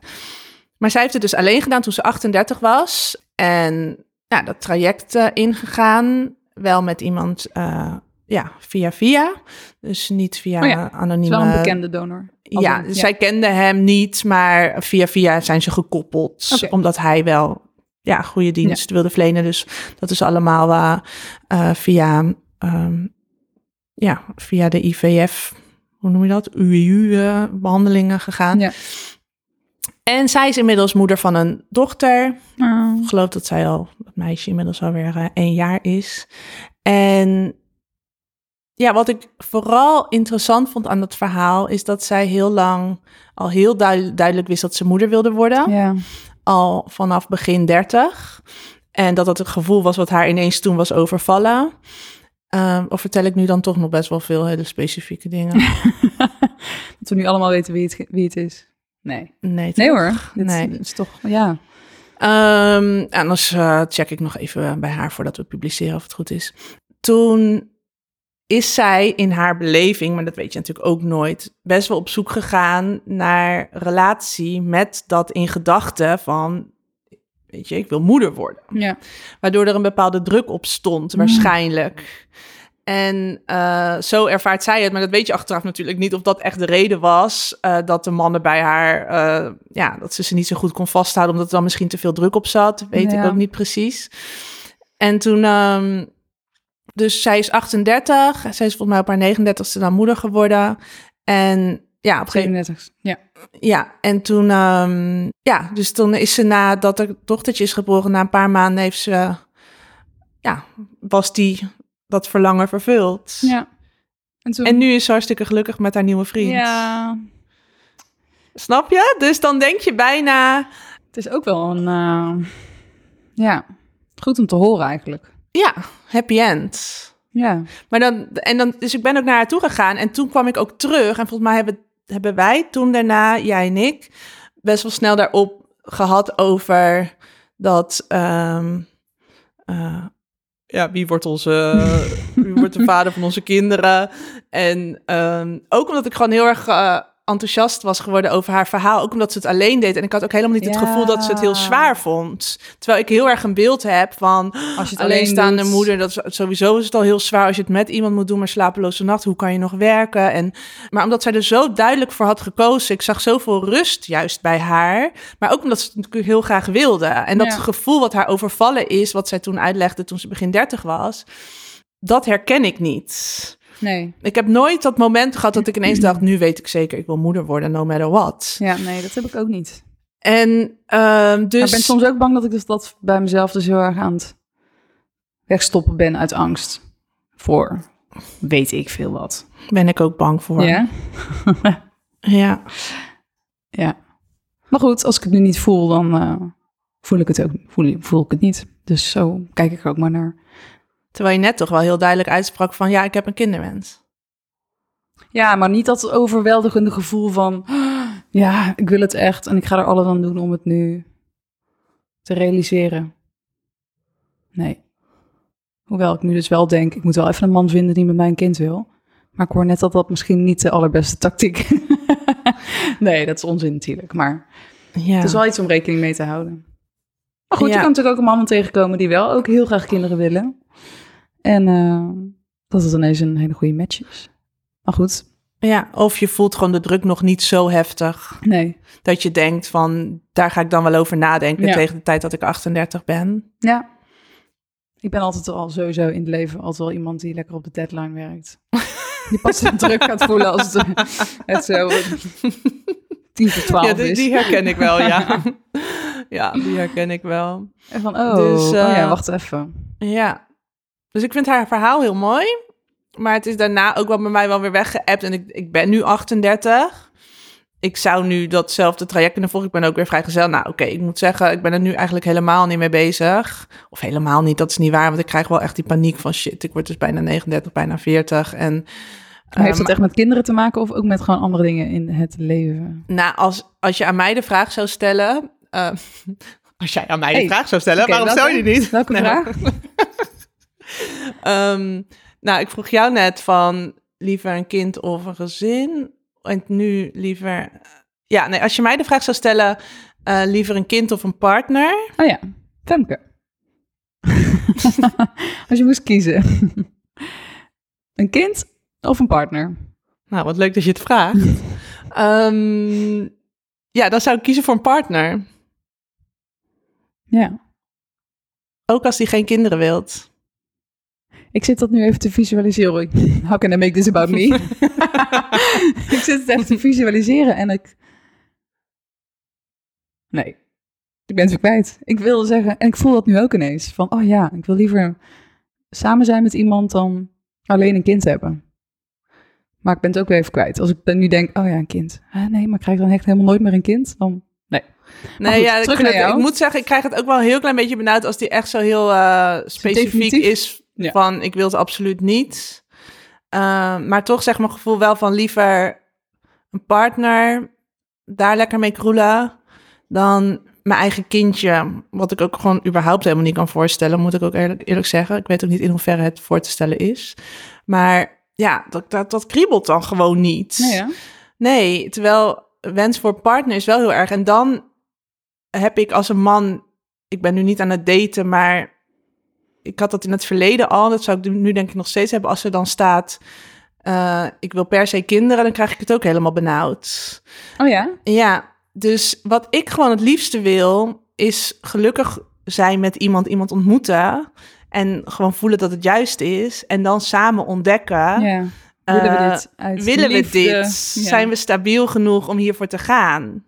Maar zij heeft het dus alleen gedaan toen ze 38 was. En ja, dat traject eh, ingegaan. Wel met iemand eh, ja, via via. Dus niet via Oh ja, anonieme... wel een bekende donor. Als Ja, zij kende hem niet, maar via via zijn ze gekoppeld. Omdat hij wel ja, goede dienst wilde verlenen. Dus dat is allemaal eh, eh, via, ehm, ja, via de IVF, hoe noem je dat? UIU-behandelingen gegaan. Ja. En zij is inmiddels moeder van een dochter. Ik geloof dat zij al, dat meisje inmiddels alweer eh, één jaar is. En ja, wat ik vooral interessant vond aan dat verhaal, is dat zij heel lang al heel duid- duidelijk wist dat ze moeder wilde worden. ja. Al vanaf begin 30. En dat dat het gevoel was wat haar ineens toen was overvallen. Ehm, of vertel ik nu dan toch nog best wel veel hele specifieke dingen? Dat we nu allemaal weten wie het, wie het is. Nee. Nee, Nee hoor. Dit, Nee. dit is toch, ja. Ehm, anders eh, check ik nog even bij haar voordat we publiceren of het goed is. Toen is zij in haar beleving, maar dat weet je natuurlijk ook nooit, best wel op zoek gegaan naar relatie met dat in gedachten van, weet je, ik wil moeder worden. ja. Waardoor er een bepaalde druk op stond, waarschijnlijk. En eh, zo ervaart zij het, maar dat weet je achteraf natuurlijk niet of dat echt de reden was eh, dat de mannen bij haar, eh, ja, dat ze ze niet zo goed kon vasthouden, omdat er dan misschien te veel druk op zat, weet ik ook niet precies. En toen, ehm, dus zij is 38, zij is volgens mij op haar 39ste dan moeder geworden. En ja, op een gegeven 37. Ja. ja, en toen, ehm, ja, dus toen is ze nadat er dochtertje is geboren, na een paar maanden heeft ze, ja, was die dat verlangen vervuld. ja. En, toen, En nu is ze hartstikke gelukkig met haar nieuwe vriend. Ja, Snap je? Dus dan denk je bijna, het is ook wel een... eh, ja, goed om te horen eigenlijk. Ja, happy end. Ja. Maar dan, en dan, dus ik ben ook naar haar toe gegaan en toen kwam ik ook terug. En volgens mij hebben, hebben wij toen daarna, jij en ik, best wel snel daarop gehad over dat, ehm, eh, ja, wie wordt onze, wie wordt de vader van onze kinderen? En ehm, ook omdat ik gewoon heel erg eh, enthousiast was geworden over haar verhaal, ook omdat ze het alleen deed. En ik had ook helemaal niet het gevoel dat ze het heel zwaar vond. Terwijl ik heel erg een beeld heb van, Als je het alleenstaande moeder, dat is, sowieso is het al heel zwaar als je het met iemand moet doen, maar slapeloze nacht, hoe kan je nog werken? En, maar omdat zij er zo duidelijk voor had gekozen, ik zag zoveel rust juist bij haar, maar ook omdat ze het natuurlijk heel graag wilde. En dat Ja. gevoel wat haar overvallen is, wat zij toen uitlegde toen ze begin 30 was, dat herken ik niet. Nee. Ik heb nooit dat moment gehad dat ik ineens dacht, nu weet ik zeker, ik wil moeder worden, no matter what. Ja, nee, dat heb ik ook niet. En ehm, dus... Maar ik ben soms ook bang dat ik dus dat bij mezelf dus heel erg aan het wegstoppen ben uit angst. Voor weet ik veel wat. ben ik ook bang voor. Ja? ja. Ja. Maar goed, als ik het nu niet voel, dan eh, voel ik het ook voel, voel ik het niet. Dus zo kijk ik er ook maar naar. Terwijl je net toch wel heel duidelijk uitsprak van ja, ik heb een kinderwens. Ja, maar niet dat overweldigende gevoel van... Ja, ik wil het echt en ik ga er alles aan doen om het nu te realiseren. Nee. Hoewel ik nu dus wel denk, ik moet wel even een man vinden die met mij een kind wil. Maar ik hoor net dat dat misschien niet de allerbeste tactiek. nee, dat is onzin natuurlijk. Maar Ja. het is wel iets om rekening mee te houden. Maar goed, Ja. je kan natuurlijk ook mannen tegenkomen die wel ook heel graag kinderen willen. En eh, dat het ineens een hele goede match is. Maar goed, ja, of je voelt gewoon de druk nog niet zo heftig nee. dat je denkt van daar ga ik dan wel over nadenken Ja. tegen de tijd dat ik 38 ben. Ja. Ik ben altijd al sowieso in het leven altijd wel iemand die lekker op de deadline werkt. Die pas de druk gaat voelen als het, het zo tien voor twaalf ja, die, is. die herken ik wel, ja. ja, die herken ik wel. En van, oh, Dus, oh ja, eh, wacht even. Ja. Dus ik vind haar verhaal heel mooi. Maar het is daarna ook wel bij mij wel weer weggeëpt. En ik, ik ben nu 38. Ik zou nu datzelfde traject kunnen volgen. Ik ben ook weer vrijgezel. Nou, oké, ik moet zeggen, ik ben er nu eigenlijk helemaal niet mee bezig. Of helemaal niet, dat is niet waar. Want ik krijg wel echt die paniek van shit, ik word dus bijna 39, bijna 40. En Maar heeft ehm, het echt met kinderen te maken of ook met gewoon andere dingen in het leven? Nou, als, als je aan mij de vraag zou stellen. eh, als jij aan mij de Hey, vraag zou stellen, waarom welke- stel je die niet? welke Nee, vraag? Ehm, nou, ik vroeg jou net van liever een kind of een gezin. En nu liever. Ja, nee, als je mij de vraag zou stellen. Eh, liever een kind of een partner? Oh ja, Femke. Als je moest kiezen. een kind of een partner? Nou, wat leuk dat je het vraagt. Ehm, ja, dan zou ik kiezen voor een partner. Ja. Ook als die geen kinderen wilt. Ik zit dat nu even te visualiseren. How can I make this about me? ik zit het even te visualiseren en ik... Nee, ik ben het kwijt. Ik wil zeggen, en ik voel dat nu ook ineens. Van, oh ja, ik wil liever samen zijn met iemand dan alleen een kind hebben. Maar ik ben het ook weer even kwijt. Als ik dan nu denk, oh ja, een kind. Ah, nee, maar krijg ik dan echt helemaal nooit meer een kind? Dan, nee. Nee, goed, ja, ik, het- moet zeggen, ik krijg het ook wel een heel klein beetje benauwd als die echt zo heel eh, specifiek definitief? is Ja. van ik wil het absoluut niet. Eh, maar toch zeg mijn gevoel wel van liever een partner, daar lekker mee kroelen, dan mijn eigen kindje. Wat ik ook gewoon überhaupt helemaal niet kan voorstellen, moet ik ook eerlijk, eerlijk zeggen. Ik weet ook niet in hoeverre het voor te stellen is. Maar ja, dat, dat, dat kriebelt dan gewoon niet. Nee, ja. Nee, terwijl wens voor partner is wel heel erg. En dan heb ik als een man, ik ben nu niet aan het daten, maar ik had dat in het verleden al. Dat zou ik nu denk ik nog steeds hebben als er dan staat, eh, ik wil per se kinderen, dan krijg ik het ook helemaal benauwd. Oh ja? Ja, dus wat ik gewoon het liefste wil, is gelukkig zijn met iemand, iemand ontmoeten. En gewoon voelen dat het juist is. En dan samen ontdekken. ja. Willen we eh, dit uit willen liefde? we dit? Ja. Zijn we stabiel genoeg om hiervoor te gaan?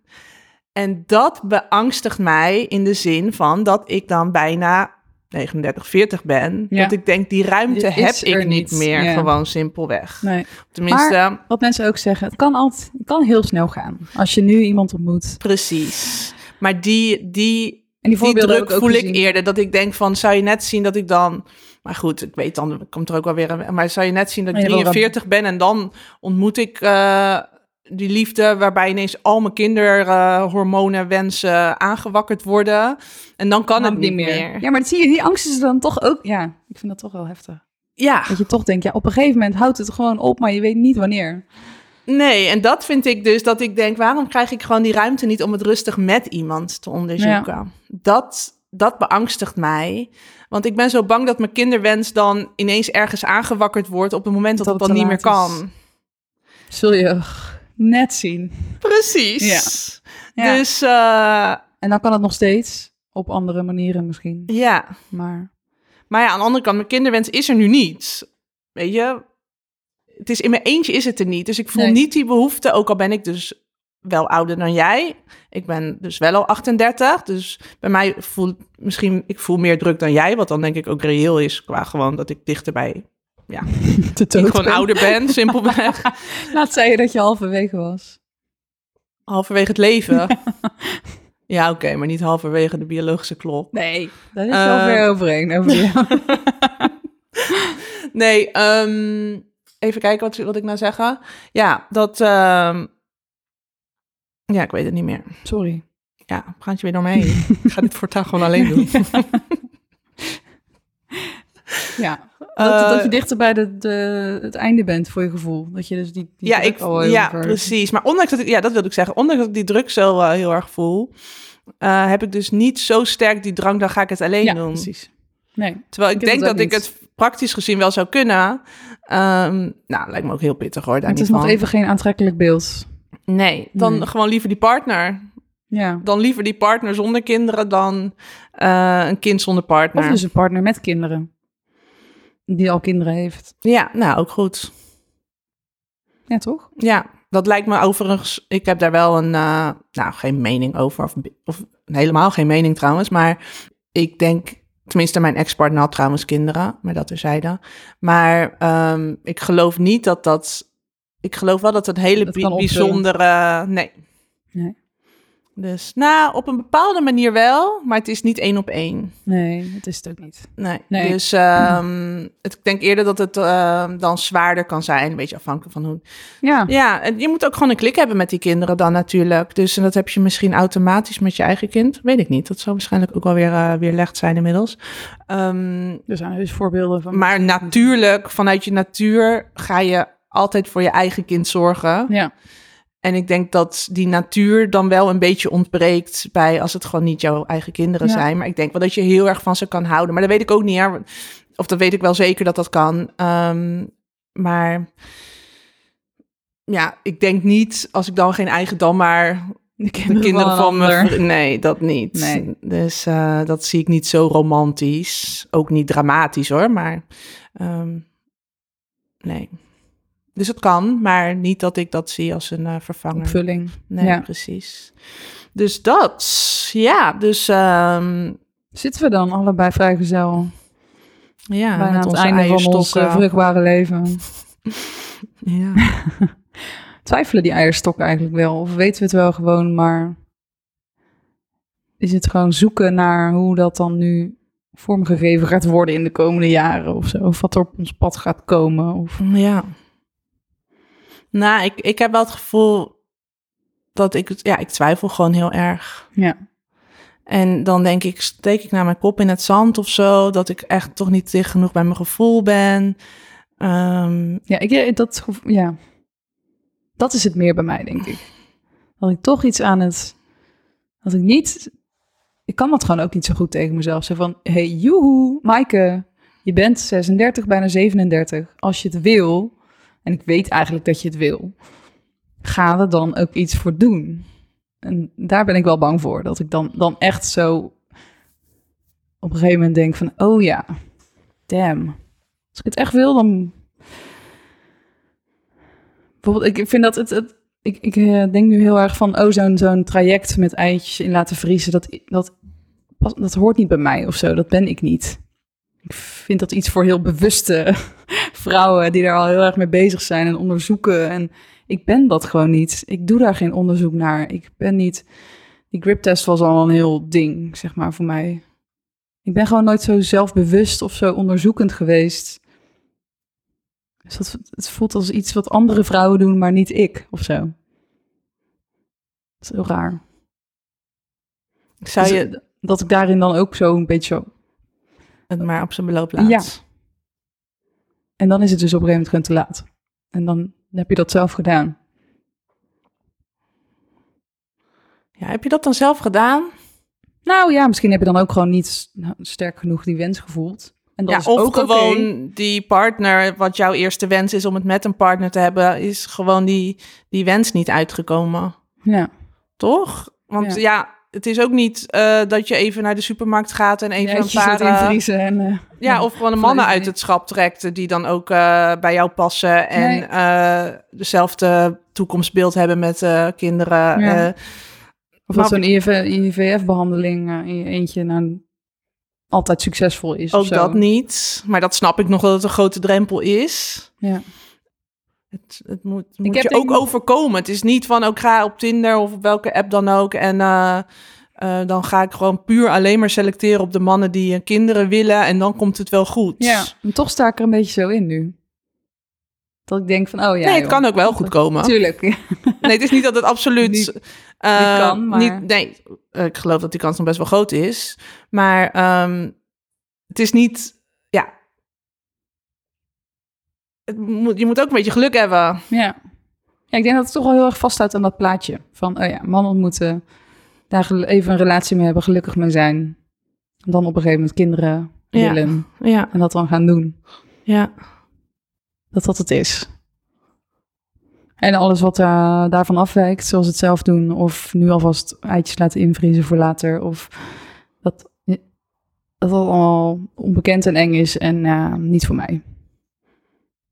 En dat beangstigt mij in de zin van dat ik dan bijna 39, 40 ben. Ja. Dat ik denk, die ruimte heb ik niet meer, ja. gewoon simpelweg. Nee. Tenminste, Wat mensen ook zeggen, het kan, altijd, het kan heel snel gaan. Als je nu iemand ontmoet. precies. Maar die, die, En die druk voel ik eerder. Dat ik denk van, zou je net zien dat ik dan... Maar goed, ik weet dan, komt er ook wel weer... een- Maar zou je net zien dat ik Nee, Laura. 43 ben en dan ontmoet ik eh, die liefde... waarbij ineens al mijn kinderhormonen, wensen aangewakkerd worden. En dan kan het niet meer. Ja, maar dat zie je, die angst is dan toch ook... Ja, ik vind dat toch wel heftig. Ja, Dat je toch denkt, ja, op een gegeven moment houdt het gewoon op, maar je weet niet wanneer. nee, en dat vind ik dus dat ik denk... waarom krijg ik gewoon die ruimte niet om het rustig met iemand te onderzoeken? Dat, dat beangstigt mij. Want ik ben zo bang dat mijn kinderwens dan ineens ergens aangewakkerd wordt... op het moment dat, Dat het dan niet meer is. kan. Zul je net zien. Precies. Ja. Dus eh, En dan kan het nog steeds op andere manieren misschien. ja. Maar Maar ja, aan de andere kant, mijn kinderwens is er nu niet. Weet je, het is in mijn eentje is het er niet. Dus ik voel Nee. niet die behoefte, ook al ben ik dus wel ouder dan jij. Ik ben dus wel al 38, dus bij mij voel misschien ik voel meer druk dan jij, wat dan denk ik ook reëel is qua gewoon dat ik dichterbij ja, te ik gewoon ouder ben, simpelweg. Laat zeggen dat je halverwege was. halverwege het leven. Ja, oké, maar niet halverwege de biologische klok. Nee, daar is wel ver overheen. Over jou. Nee, ehm, even kijken wat, wat ik nou zeggen. Ja, dat. ehm, ja, ik weet het niet meer. Sorry. Ja, gaat je weer door me heen. ik ga dit voortaan gewoon alleen doen. Ja, dat, Eh, dat je dichter bij de, de, het einde bent voor je gevoel. Dat je dus die, die ja, ik, ja precies. Maar ondanks dat ik, ja, dat wilde ik zeggen. Ondanks dat ik die druk zo eh, heel erg voel, eh, heb ik dus niet zo sterk die drang, dan ga ik het alleen Ja, doen. precies. Nee, Terwijl ik, denk dat ik het praktisch gezien wel zou kunnen. Ehm, nou, lijkt me ook heel pittig hoor. Daar het is nog van. even geen aantrekkelijk beeld. Nee, dan Nee. gewoon liever die partner. Ja. Dan liever die partner zonder kinderen dan eh, een kind zonder partner. Of dus een partner met kinderen. Die al kinderen heeft. Ja, nou ook goed. Ja, toch? Ja, dat lijkt me overigens. Ik heb daar wel een, eh, nou geen mening over, of, of helemaal geen mening trouwens. Maar ik denk, tenminste, mijn ex-partner had trouwens kinderen, maar dat terzijde. Maar ehm, ik geloof niet dat dat. Ik geloof wel dat het een hele Dat bi- bijzondere. Nee. Nee. Dus, nou, op een bepaalde manier wel, maar het is niet één op één. Nee, dat is het ook niet. Nee. Nee. Dus ehm, het, ik denk eerder dat het ehm, dan zwaarder kan zijn, een beetje afhankelijk van hoe. Ja, Ja, en je moet ook gewoon een klik hebben met die kinderen dan natuurlijk. Dus en dat heb je misschien automatisch met je eigen kind. Weet ik niet. Dat zou waarschijnlijk ook wel weer, eh weer licht zijn inmiddels. Ehm, er zijn dus voorbeelden van. maar natuurlijk, vanuit je natuur ga je altijd voor je eigen kind zorgen. Ja, En ik denk dat die natuur dan wel een beetje ontbreekt bij als het gewoon niet jouw eigen kinderen Ja. zijn. Maar ik denk wel dat je heel erg van ze kan houden. Maar dat weet ik ook niet. Hè. Of dat weet ik wel zeker dat dat kan. Ehm, maar ja, ik denk niet als ik dan geen eigen dan maar De de kinderen een van me. Nee, dat niet. Nee. Dus eh, dat zie ik niet zo romantisch. Ook niet dramatisch hoor, maar ehm, nee. Dus het kan, maar niet dat ik dat zie als een eh, vervanger. Opvulling. Nee, Ja. precies. Dus dat, ja, dus ehm, Zitten we dan allebei vrijgezel? ja, Bijna met aan het einde van ons eh, vruchtbare leven. ja. Twijfelen die eierstokken eigenlijk wel? Of weten we het wel gewoon, maar is het gewoon zoeken naar hoe dat dan nu vormgegeven gaat worden in de komende jaren of zo? Of wat er op ons pad gaat komen? Of... Ja. Nou, ik, ik heb wel het gevoel dat ik, ja, ik twijfel gewoon heel erg. Ja. En dan denk ik, steek ik naar mijn kop in het zand of zo, dat ik echt toch niet dicht genoeg bij mijn gevoel ben. Ehm, Ja, ik, ja, dat, ja, dat is het meer bij mij, denk ik. Dat ik toch iets aan het... Dat ik niet... Ik kan dat gewoon ook niet zo goed tegen mezelf zeggen van... Hey, joehoe, Maaike, je bent 36, bijna 37. Als je het wil, en ik weet eigenlijk dat je het wil... Ga er dan ook iets voor doen. En daar ben ik wel bang voor. Dat ik dan, dan echt zo op een gegeven moment denk van... Oh ja, damn. Als ik het echt wil, dan Bijvoorbeeld, ik vind dat het. het ik ik eh, denk nu heel erg van, oh, zo'n zo'n traject met eitjes in laten vriezen, dat, dat, dat hoort niet bij mij of zo. Dat ben ik niet. Ik vind dat iets voor heel bewuste vrouwen die daar al heel erg mee bezig zijn en onderzoeken. En ik ben dat gewoon niet. Ik doe daar geen onderzoek naar. Ik ben niet. Die griptest was al een heel ding, zeg maar, voor mij. Ik ben gewoon nooit zo zelfbewust of zo onderzoekend geweest. Dus dat, het voelt als iets wat andere vrouwen doen, maar niet ik of zo. Dat is heel raar. zou Dus, je dat ik daarin dan ook zo een beetje het maar op zijn beloop laat? Ja. En dan is het dus op een gegeven moment te laat. En dan heb je dat zelf gedaan. Ja, heb je dat dan zelf gedaan? Nou ja, misschien heb je dan ook gewoon niet nou, sterk genoeg die wens gevoeld. En dat Ja, is of ook gewoon die partner, wat jouw eerste wens is om het met een partner te hebben, is gewoon die, die wens niet uitgekomen. Ja. Toch? Want ja, Ja. Het is ook niet eh, dat je even naar de supermarkt gaat en even een paar... invriezen en... eh, ja, of gewoon een mannen uit het schap trekt die dan ook bij jou passen en Nee. dezelfde toekomstbeeld hebben met kinderen. Ja. Of dat zo'n IVF-behandeling in je eentje nou altijd succesvol is. of ook dat niet. Maar dat snap ik nog dat het een grote drempel is. Ja. Het, het moet, moet je ook overkomen. Het is niet van, ook ik ga op Tinder of op welke app dan ook. En eh, eh, dan ga ik gewoon puur alleen maar selecteren op de mannen die eh, kinderen willen. En dan komt het wel goed. Ja, en toch sta ik er een beetje zo in nu. Dat ik denk van, oh ja. nee, het joh. kan ook wel goed komen. Tuurlijk. ja. Nee, het is niet dat het absoluut... Niet- kan, maar- niet, nee, ik geloof dat die kans nog best wel groot is. Maar ehm, het is niet... Ja. Het moet, je moet ook een beetje geluk hebben. Ja. ja, ik denk dat het toch wel heel erg vasthoudt aan dat plaatje. Van, oh ja, man ontmoeten, daar even een relatie mee hebben, gelukkig mee zijn. En dan op een gegeven moment kinderen willen Ja, en dat dan gaan doen. ja. Dat dat het is. En alles wat eh, daarvan afwijkt, zoals het zelf doen, of nu alvast eitjes laten invriezen voor later, of dat dat, dat allemaal onbekend en eng is en eh, niet voor mij.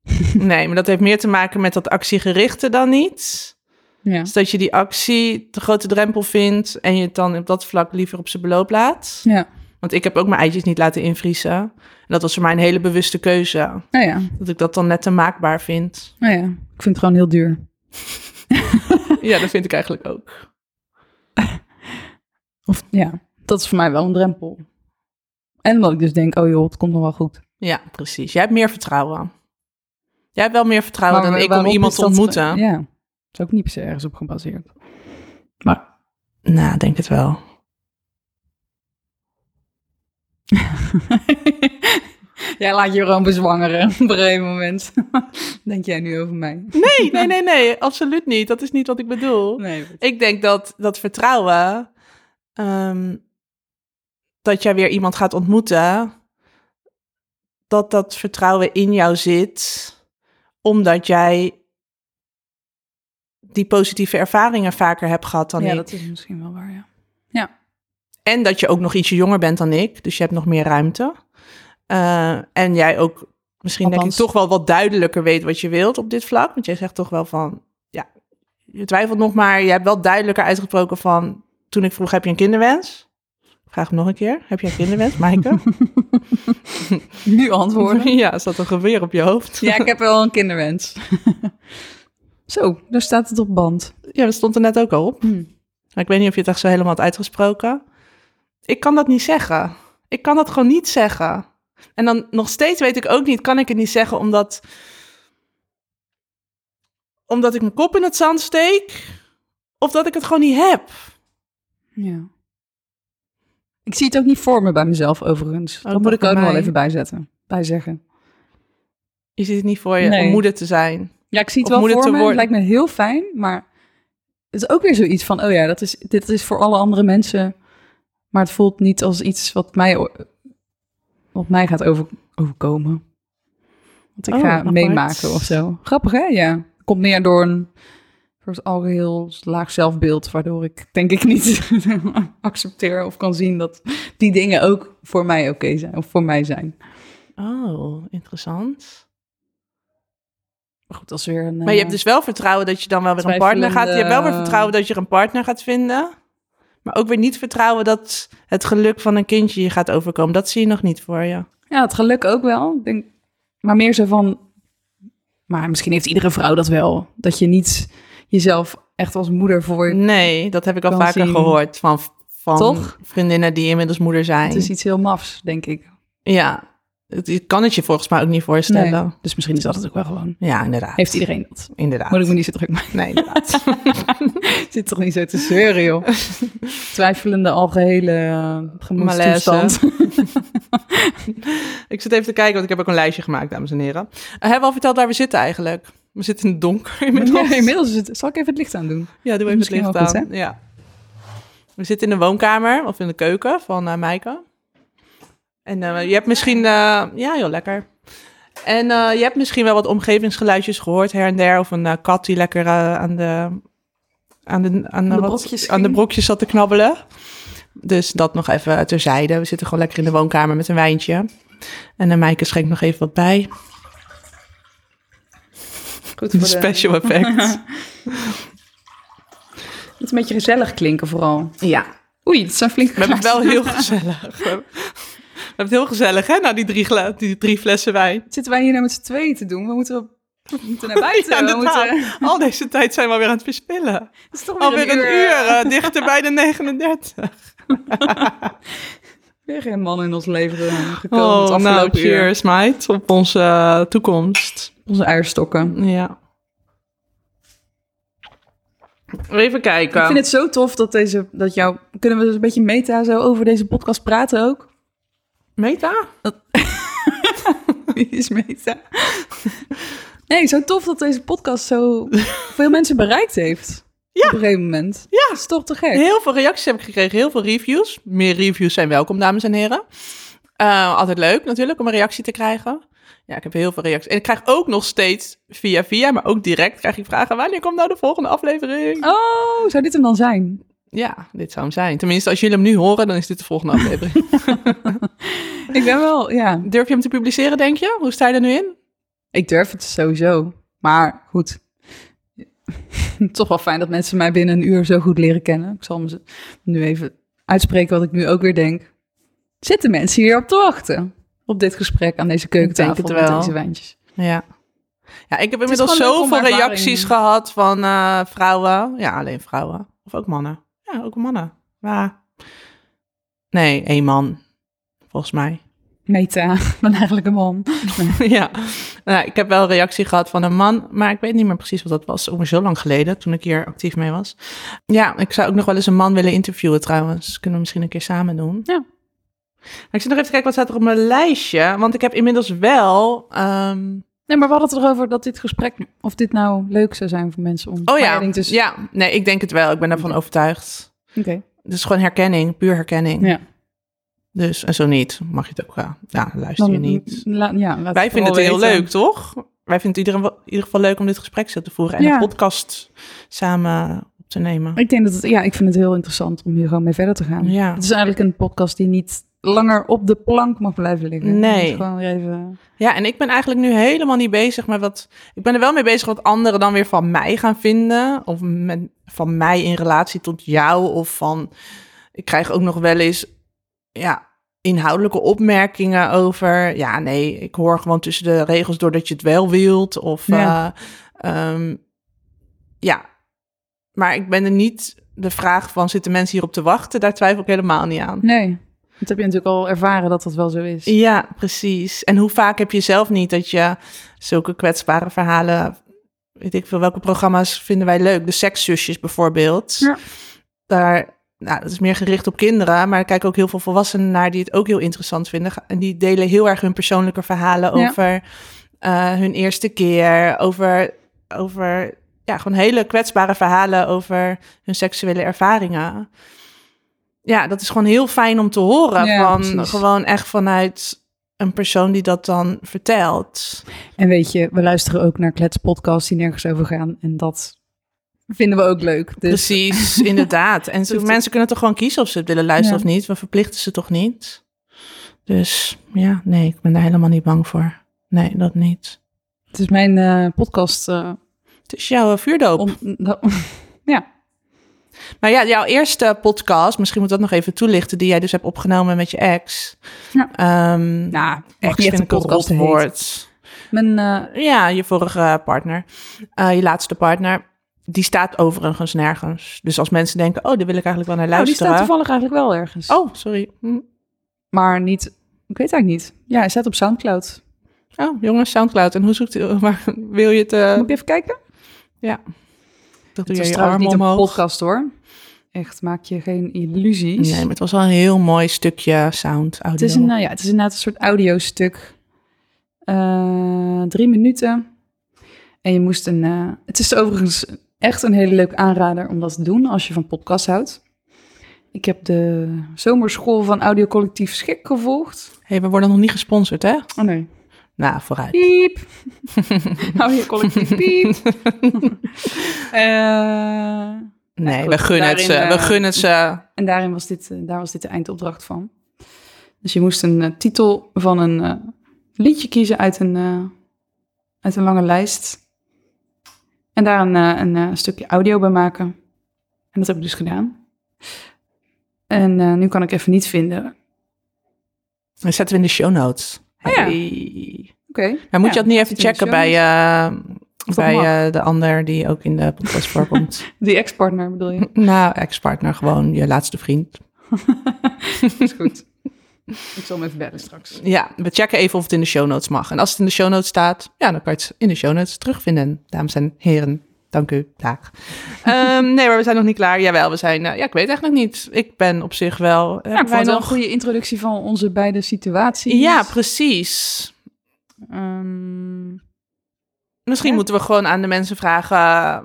Nee, maar dat heeft meer te maken met dat actiegerichte dan niet. Ja. Dus dat je die actie de grote drempel vindt en je het dan op dat vlak liever op zijn beloop laat. Ja. Want ik heb ook mijn eitjes niet laten invriezen. En dat was voor mij een hele bewuste keuze. Nou ja, Dat ik dat dan net te maakbaar vind. nou ja, ik vind het gewoon heel duur. Ja, dat vind ik eigenlijk ook. Of ja, dat is voor mij wel een drempel. En omdat ik dus denk, oh joh, het komt nog wel goed. Ja, precies. Jij hebt meer vertrouwen. Jij hebt wel meer vertrouwen dan ik om iemand te dat- ontmoeten. Ja, dat is ook niet per se ergens op gebaseerd. Maar Nou, denk het wel. Jij laat je gewoon bezwangeren op een gegeven moment. Denk jij nu over mij? Nee, nee, nee, nee, absoluut niet. Dat is niet wat ik bedoel. Nee. Ik denk dat dat vertrouwen, ehm, dat jij weer iemand gaat ontmoeten, dat dat vertrouwen in jou zit, omdat jij die positieve ervaringen vaker hebt gehad dan Ja, ik. dat is misschien wel waar, ja. En dat je ook nog ietsje jonger bent dan ik, dus je hebt nog meer ruimte. Eh, en jij ook misschien denk ik toch wel wat duidelijker weet wat je wilt op dit vlak. Want jij zegt toch wel van, ja, je twijfelt nog maar. Je hebt wel duidelijker uitgesproken van, toen ik vroeg, heb je een kinderwens? Hem nog een keer, heb een kinderwens, Maaike? Nu antwoorden. ja, zat een geweer op je hoofd. Ja, ik heb wel een kinderwens. Zo, daar staat het op band. Ja, dat stond er net ook al op. Hm. Maar ik weet niet of je het echt zo helemaal had uitgesproken. Ik kan dat niet zeggen. Ik kan dat gewoon niet zeggen. En dan nog steeds weet ik ook niet, kan ik het niet zeggen omdat, omdat ik mijn kop in het zand steek of dat ik het gewoon niet heb. Ja. Ik zie het ook niet voor me bij mezelf, overigens. dat Ook moet ik ook nog wel even bijzetten, bijzeggen. Je ziet het niet voor je Nee. om moeder te zijn. Ja, ik zie het Of wel voor me. Het lijkt me heel fijn, maar het is ook weer zoiets van, oh ja, dat is, dit is voor alle andere mensen, maar het voelt niet als iets wat mij, wat mij gaat over, overkomen. Wat ik Oh, ga apart. meemaken of zo. Grappig, hè? Ja. Komt meer door een soort algeheel laag zelfbeeld, waardoor ik denk ik niet accepteer of kan zien dat die dingen ook voor mij oké zijn, of voor mij zijn. Oh, interessant. Maar goed, is weer een... Maar je hebt eh, dus wel vertrouwen dat je dan wel weer een partner gaat. Je hebt wel weer vertrouwen dat je een partner gaat vinden. Maar ook weer niet vertrouwen dat het geluk van een kindje je gaat overkomen. Dat zie je nog niet voor je. Ja, het geluk ook wel. Denk, maar meer zo van. Maar misschien heeft iedere vrouw dat wel. Dat je niet jezelf echt als moeder voor. Nee, dat heb ik al vaker zien. gehoord van, van Toch? vriendinnen die inmiddels moeder zijn. Het is iets heel mafs, denk ik. Ja, het, je kan het je volgens mij ook niet voorstellen. Nee. Dus misschien is dat het ook wel gewoon. Ja, inderdaad. Heeft iedereen dat? Inderdaad. Moet ik me niet zo druk maken? Nee, inderdaad. Zit toch niet zo te zeuren, joh. Twijfelende algehele uh, gemoedstoestand. ik zit even te kijken, want ik heb ook een lijstje gemaakt, dames en heren. Uh, hebben we al verteld waar we zitten eigenlijk? We zitten in het donker inmiddels. Ja, inmiddels is het. Zal ik even het licht aan doen? Ja, doe even het licht wel goed, aan. ja. We zitten in de woonkamer of in de keuken van uh, Maaike. En uh, je hebt misschien... Uh, ja, heel lekker. En uh, je hebt misschien wel wat omgevingsgeluidjes gehoord her en der. Of een kat die lekker aan de... Aan de, aan, de wat, brokjes aan de brokjes zat te knabbelen. Dus dat nog even terzijde. We zitten gewoon lekker in de woonkamer met een wijntje. En Maaike schenkt nog even wat bij. Goed Een special effect. Het een beetje gezellig klinken vooral. ja, Oei, het zijn flink we hebben het wel heel gezellig. We hebben, het heel gezellig, hè? Na die drie, die drie flessen wijn. Zitten wij hier nou met z'n tweeën te doen? We moeten, we moeten naar buiten. Ja, we moeten, Al deze tijd zijn we alweer aan het verspillen. het is toch weer Alweer een uur, eh, dichter bij de 39. Weer geen man in ons leven eh, gekomen Oh, het nou, afgelopen uur. cheers, meid. Op onze eh, toekomst. Onze eierstokken. Ja. Even kijken. Ik vind het zo tof dat deze, dat jou, kunnen we dus een beetje meta zo over deze podcast praten ook? Meta? Wie is meta? Nee, zo tof dat deze podcast zo veel mensen bereikt heeft. Ja. Op een gegeven moment. Ja. Dat is toch te gek? Heel veel reacties heb ik gekregen, heel veel reviews. Meer reviews zijn welkom, dames en heren. Eh, altijd leuk natuurlijk om een reactie te krijgen. Ja, ik heb heel veel reacties. En ik krijg ook nog steeds via via, maar ook direct krijg ik vragen... wanneer komt nou de volgende aflevering? Oh, zou dit hem dan zijn? Ja, dit zou hem zijn. Tenminste, als jullie hem nu horen, dan is dit de volgende aflevering. Ik ben wel, ja. Durf je hem te publiceren, denk je? Hoe sta je er nu in? Ik durf het sowieso. Maar goed. Toch wel fijn dat mensen mij binnen een uur zo goed leren kennen. Ik zal me nu even uitspreken wat ik nu ook weer denk. Zitten mensen hier op te wachten? Op dit gesprek aan deze keukentafel met deze wijntjes. Ja. Ja, ik heb inmiddels om zoveel reacties gehad van eh, vrouwen. Ja, alleen vrouwen. Of ook mannen. Ja, ook mannen. Maar... Nee, één man. Volgens mij. Meta, ben eigenlijk een man. ja. Nou, ik heb wel een reactie gehad van een man, maar ik weet niet meer precies wat dat was. Ongeveer zo lang geleden, toen ik hier actief mee was. Ja, ik zou ook nog wel eens een man willen interviewen trouwens. Kunnen we misschien een keer samen doen. Ja. Ik zit nog even te kijken wat staat er op mijn lijstje. Want ik heb inmiddels wel... ehm, Nee, maar we hadden het erover dat dit gesprek, of dit nou leuk zou zijn voor mensen om Oh ja, te- ja. Nee, ik denk het wel. Ik ben daarvan overtuigd. Oké. Het is gewoon herkenning, puur herkenning. Ja. Dus, en zo niet, mag je het ook wel. Ja, luister je niet. la- ja, laat Wij vinden het heel weten. leuk, toch? Wij vinden het ieder, in ieder geval leuk om dit gesprek zo te voeren en Ja. een podcast samen op te nemen. Ik denk dat het, ja, ik vind het heel interessant om hier gewoon mee verder te gaan. Ja. Het is eigenlijk een podcast die niet langer op de plank mag blijven liggen. Nee. Gewoon even. Ja, en ik ben eigenlijk nu helemaal niet bezig met wat. Ik ben er wel mee bezig wat anderen dan weer van mij gaan vinden. Of met, van mij in relatie tot jou. Of van. Ik krijg ook nog wel eens. Ja, inhoudelijke opmerkingen over. Ja, nee, ik hoor gewoon tussen de regels doordat je het wel wilt. Of. Ja. Ja. ehm, ja. Maar ik ben er niet. De vraag van zitten mensen hierop te wachten? Daar twijfel ik helemaal niet aan. Nee. Dat heb je natuurlijk al ervaren dat dat wel zo is. Ja, precies. En hoe vaak heb je zelf niet dat je zulke kwetsbare verhalen, weet ik veel, welke programma's vinden wij leuk? De sekszusjes bijvoorbeeld. Ja. Daar, nou, dat is meer gericht op kinderen, maar er kijken ook heel veel volwassenen naar die het ook heel interessant vinden. En die delen heel erg hun persoonlijke verhalen Ja. over eh, hun eerste keer, over, over ja, gewoon hele kwetsbare verhalen over hun seksuele ervaringen. Ja, dat is gewoon heel fijn om te horen. Ja, van, gewoon echt vanuit een persoon die dat dan vertelt. En weet je, we luisteren ook naar kletspodcasts die nergens over gaan. En dat vinden we ook leuk. Dus Precies, inderdaad. En zo, Hoeft- mensen kunnen toch gewoon kiezen of ze het willen luisteren Ja. of niet. We verplichten ze toch niet. Dus ja, nee, ik ben daar helemaal niet bang voor. Nee, dat niet. het is mijn eh, podcast. eh, Het is jouw vuurdoop. om, ja, Maar ja, jouw eerste podcast, misschien moet dat nog even toelichten, die jij dus hebt opgenomen met je ex. Ja. Ehm, nou, ex vind een ik een podcast heet. woord. Mijn, eh, Ja, je vorige partner, Eh, je laatste partner, die staat overigens nergens. Dus als mensen denken, oh, daar wil ik eigenlijk wel naar nou, die luisteren. staat toevallig eigenlijk wel ergens. Oh, sorry. Hm. Maar niet, ik weet eigenlijk niet. Ja, hij staat op Soundcloud. Oh, jongens, Soundcloud. En hoe zoekt u, waar wil je het? eh, Moet ik even kijken? Dat doe je je arm niet een omhoog. podcast hoor. Echt, maak je geen illusies. Nee, maar het was wel een heel mooi stukje sound, audio. Het is, een, nou ja, het is inderdaad een soort audiostuk. Eh drie minuten. En je moest een... eh, het is overigens echt een hele leuke aanrader om dat te doen als je van podcast houdt. Ik heb de zomerschool van Audiocollectief Schik gevolgd. hey, we worden nog niet gesponsord, hè? Oh nee. Nou, vooruit. Piep. Audiocollectief piep. Eh, Nee, goed, we gunnen het ze. We eh, gunnen het ze. En daarin was dit, eh, daar was dit de eindopdracht van. Dus je moest een titel van een liedje kiezen uit een, uit een lange lijst. En daar een, een stukje audio bij maken. En dat heb ik dus gedaan. En nu kan ik even niet vinden. Dat zetten we in de show notes. Oh ja. Oké. Maar moet Ja, je dat niet even checken bij, eh, bij eh, de ander die ook in de podcast voorkomt? Die ex-partner bedoel je? nou, ex-partner, gewoon je laatste vriend. is goed. ik zal hem even bellen straks. Ja, we checken even of het in de show notes mag. En als het in de show notes staat, ja, dan kan je het in de show notes terugvinden. Dames en heren, dank u. Dag. Ehm, nee, maar we zijn nog niet klaar. Jawel, we zijn, eh, ja, ik weet eigenlijk niet. Ik ben op zich wel... Ja, ik vond wel een nog... goede introductie van onze beide situaties. Ja, precies. Ehm, Misschien Ja. moeten we gewoon aan de mensen vragen... eh,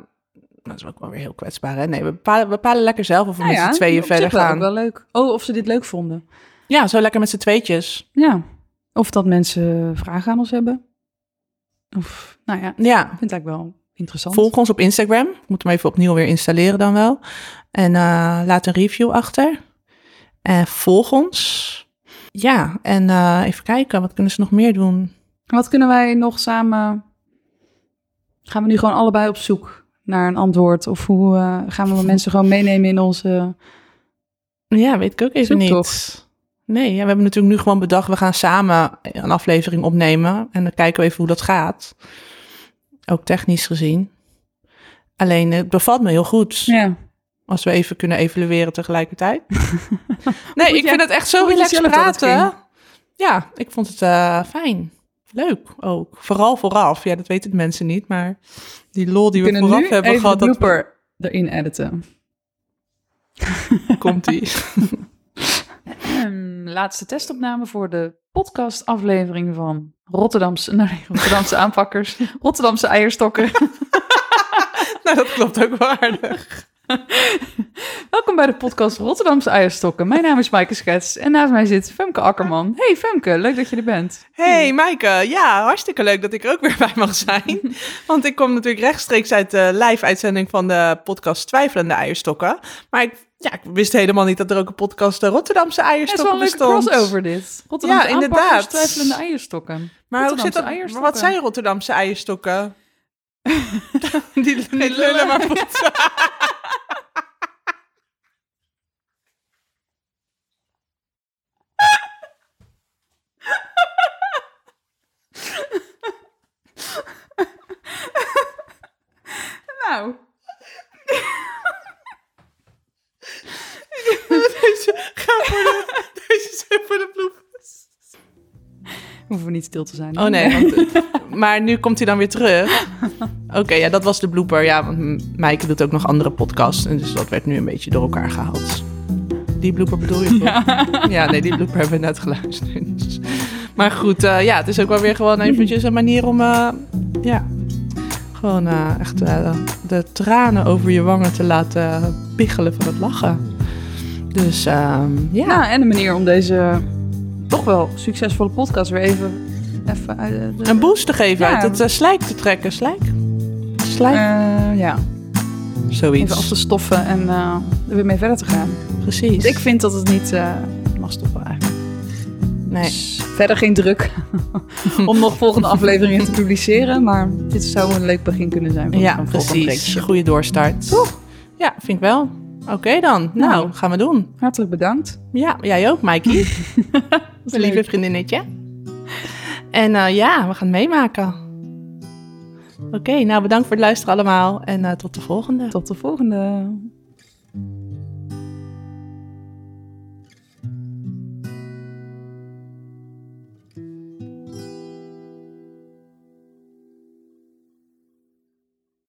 Dat is ook wel weer heel kwetsbaar, hè? Nee, we bepalen, we bepalen lekker zelf of we nou met ja, z'n tweeën verder gaan. ook wel leuk. Oh, of ze dit leuk vonden. Ja, zo lekker met z'n tweetjes. Ja. Of dat mensen vragen aan ons hebben. Of, nou ja, ik Ja, vind eigenlijk wel interessant. volg ons op Instagram. Ik moet hem even opnieuw weer installeren dan wel. En eh, laat een review achter. En volg ons. Ja, en eh, even kijken, wat kunnen ze nog meer doen? Wat kunnen wij nog samen... Gaan we nu gewoon allebei op zoek naar een antwoord? Of hoe eh, gaan we mensen gewoon meenemen in onze... Ja, weet ik ook even Zoektocht. niet. Nee, ja, we hebben natuurlijk nu gewoon bedacht, we gaan samen een aflevering opnemen. En dan kijken we even hoe dat gaat. Ook technisch gezien. Alleen, het bevalt me heel goed. Ja. Als we even kunnen evalueren tegelijkertijd. nee, ik jij- vind het echt zo relaxed praten. Ja, ik vond het eh, fijn. Leuk ook. Vooral vooraf. Ja, dat weten de mensen niet. Maar die lol die We we vooraf hebben even gehad, de dat blooper erin editen. komt die. Ehm, laatste testopname voor de podcastaflevering van Rotterdamse, nee, Rotterdamse aanpakkers, Rotterdamse eierstokken. nou, dat klopt ook wel aardig. Welkom bij de podcast Rotterdamse eierstokken. Mijn naam is Maaike Schets en naast mij zit Femke Akkerman. Hey Femke, leuk dat je er bent. Hey Maaike, ja, hartstikke leuk dat ik er ook weer bij mag zijn. Want ik kom natuurlijk rechtstreeks uit de live-uitzending van de podcast Twijfelende Eierstokken. Maar ik, ja, ik wist helemaal niet dat er ook een podcast de Rotterdamse Het is Eierstokken wel een bestond. crossover dit. Rotterdamse Ja, inderdaad. twijfelende eierstokken. Maar hoe zit dat? eierstokken. Wat zijn Rotterdamse eierstokken? die, die lullen maar poetsen. Nou, Deze, ga voor de, deze zijn voor de bloepers. hoeven niet stil te zijn. Oh nee, want, maar nu komt hij dan weer terug. Oké, ja, dat was de blooper. Ja, want Maaike doet ook nog andere podcasts. En dus dat werd nu een beetje door elkaar gehaald. Die blooper bedoel je toch? Ja, nee, die blooper hebben we net geluisterd. Dus- Maar goed, eh, ja, het is ook wel weer gewoon eventjes een manier om... eh, ja, gewoon eh, echt eh, de tranen over je wangen te laten piggelen van het lachen. Dus ehm, ja. Ja, en een manier om deze toch wel succesvolle podcast weer even... even uit de- een boost te geven, Ja. uit het eh, slijk te trekken. Slijk? Slijk? Eh, ja, Zoiets. even af te stoffen en eh, er weer mee verder te gaan. Precies. Want ik vind dat het niet mag stoppen eigenlijk. Nee. Dus verder geen druk om nog volgende afleveringen te publiceren. Maar dit zou een leuk begin kunnen zijn van Ja, een precies. Goede doorstart. Ja, vind ik wel. Oké dan. Nou, Nou. gaan we doen. Hartelijk bedankt. Ja, jij ook, Mikey. Mijn lieve vriendinnetje. En eh, ja, we gaan meemaken. Oké, nou bedankt voor het luisteren allemaal. En eh, tot de volgende. Tot de volgende.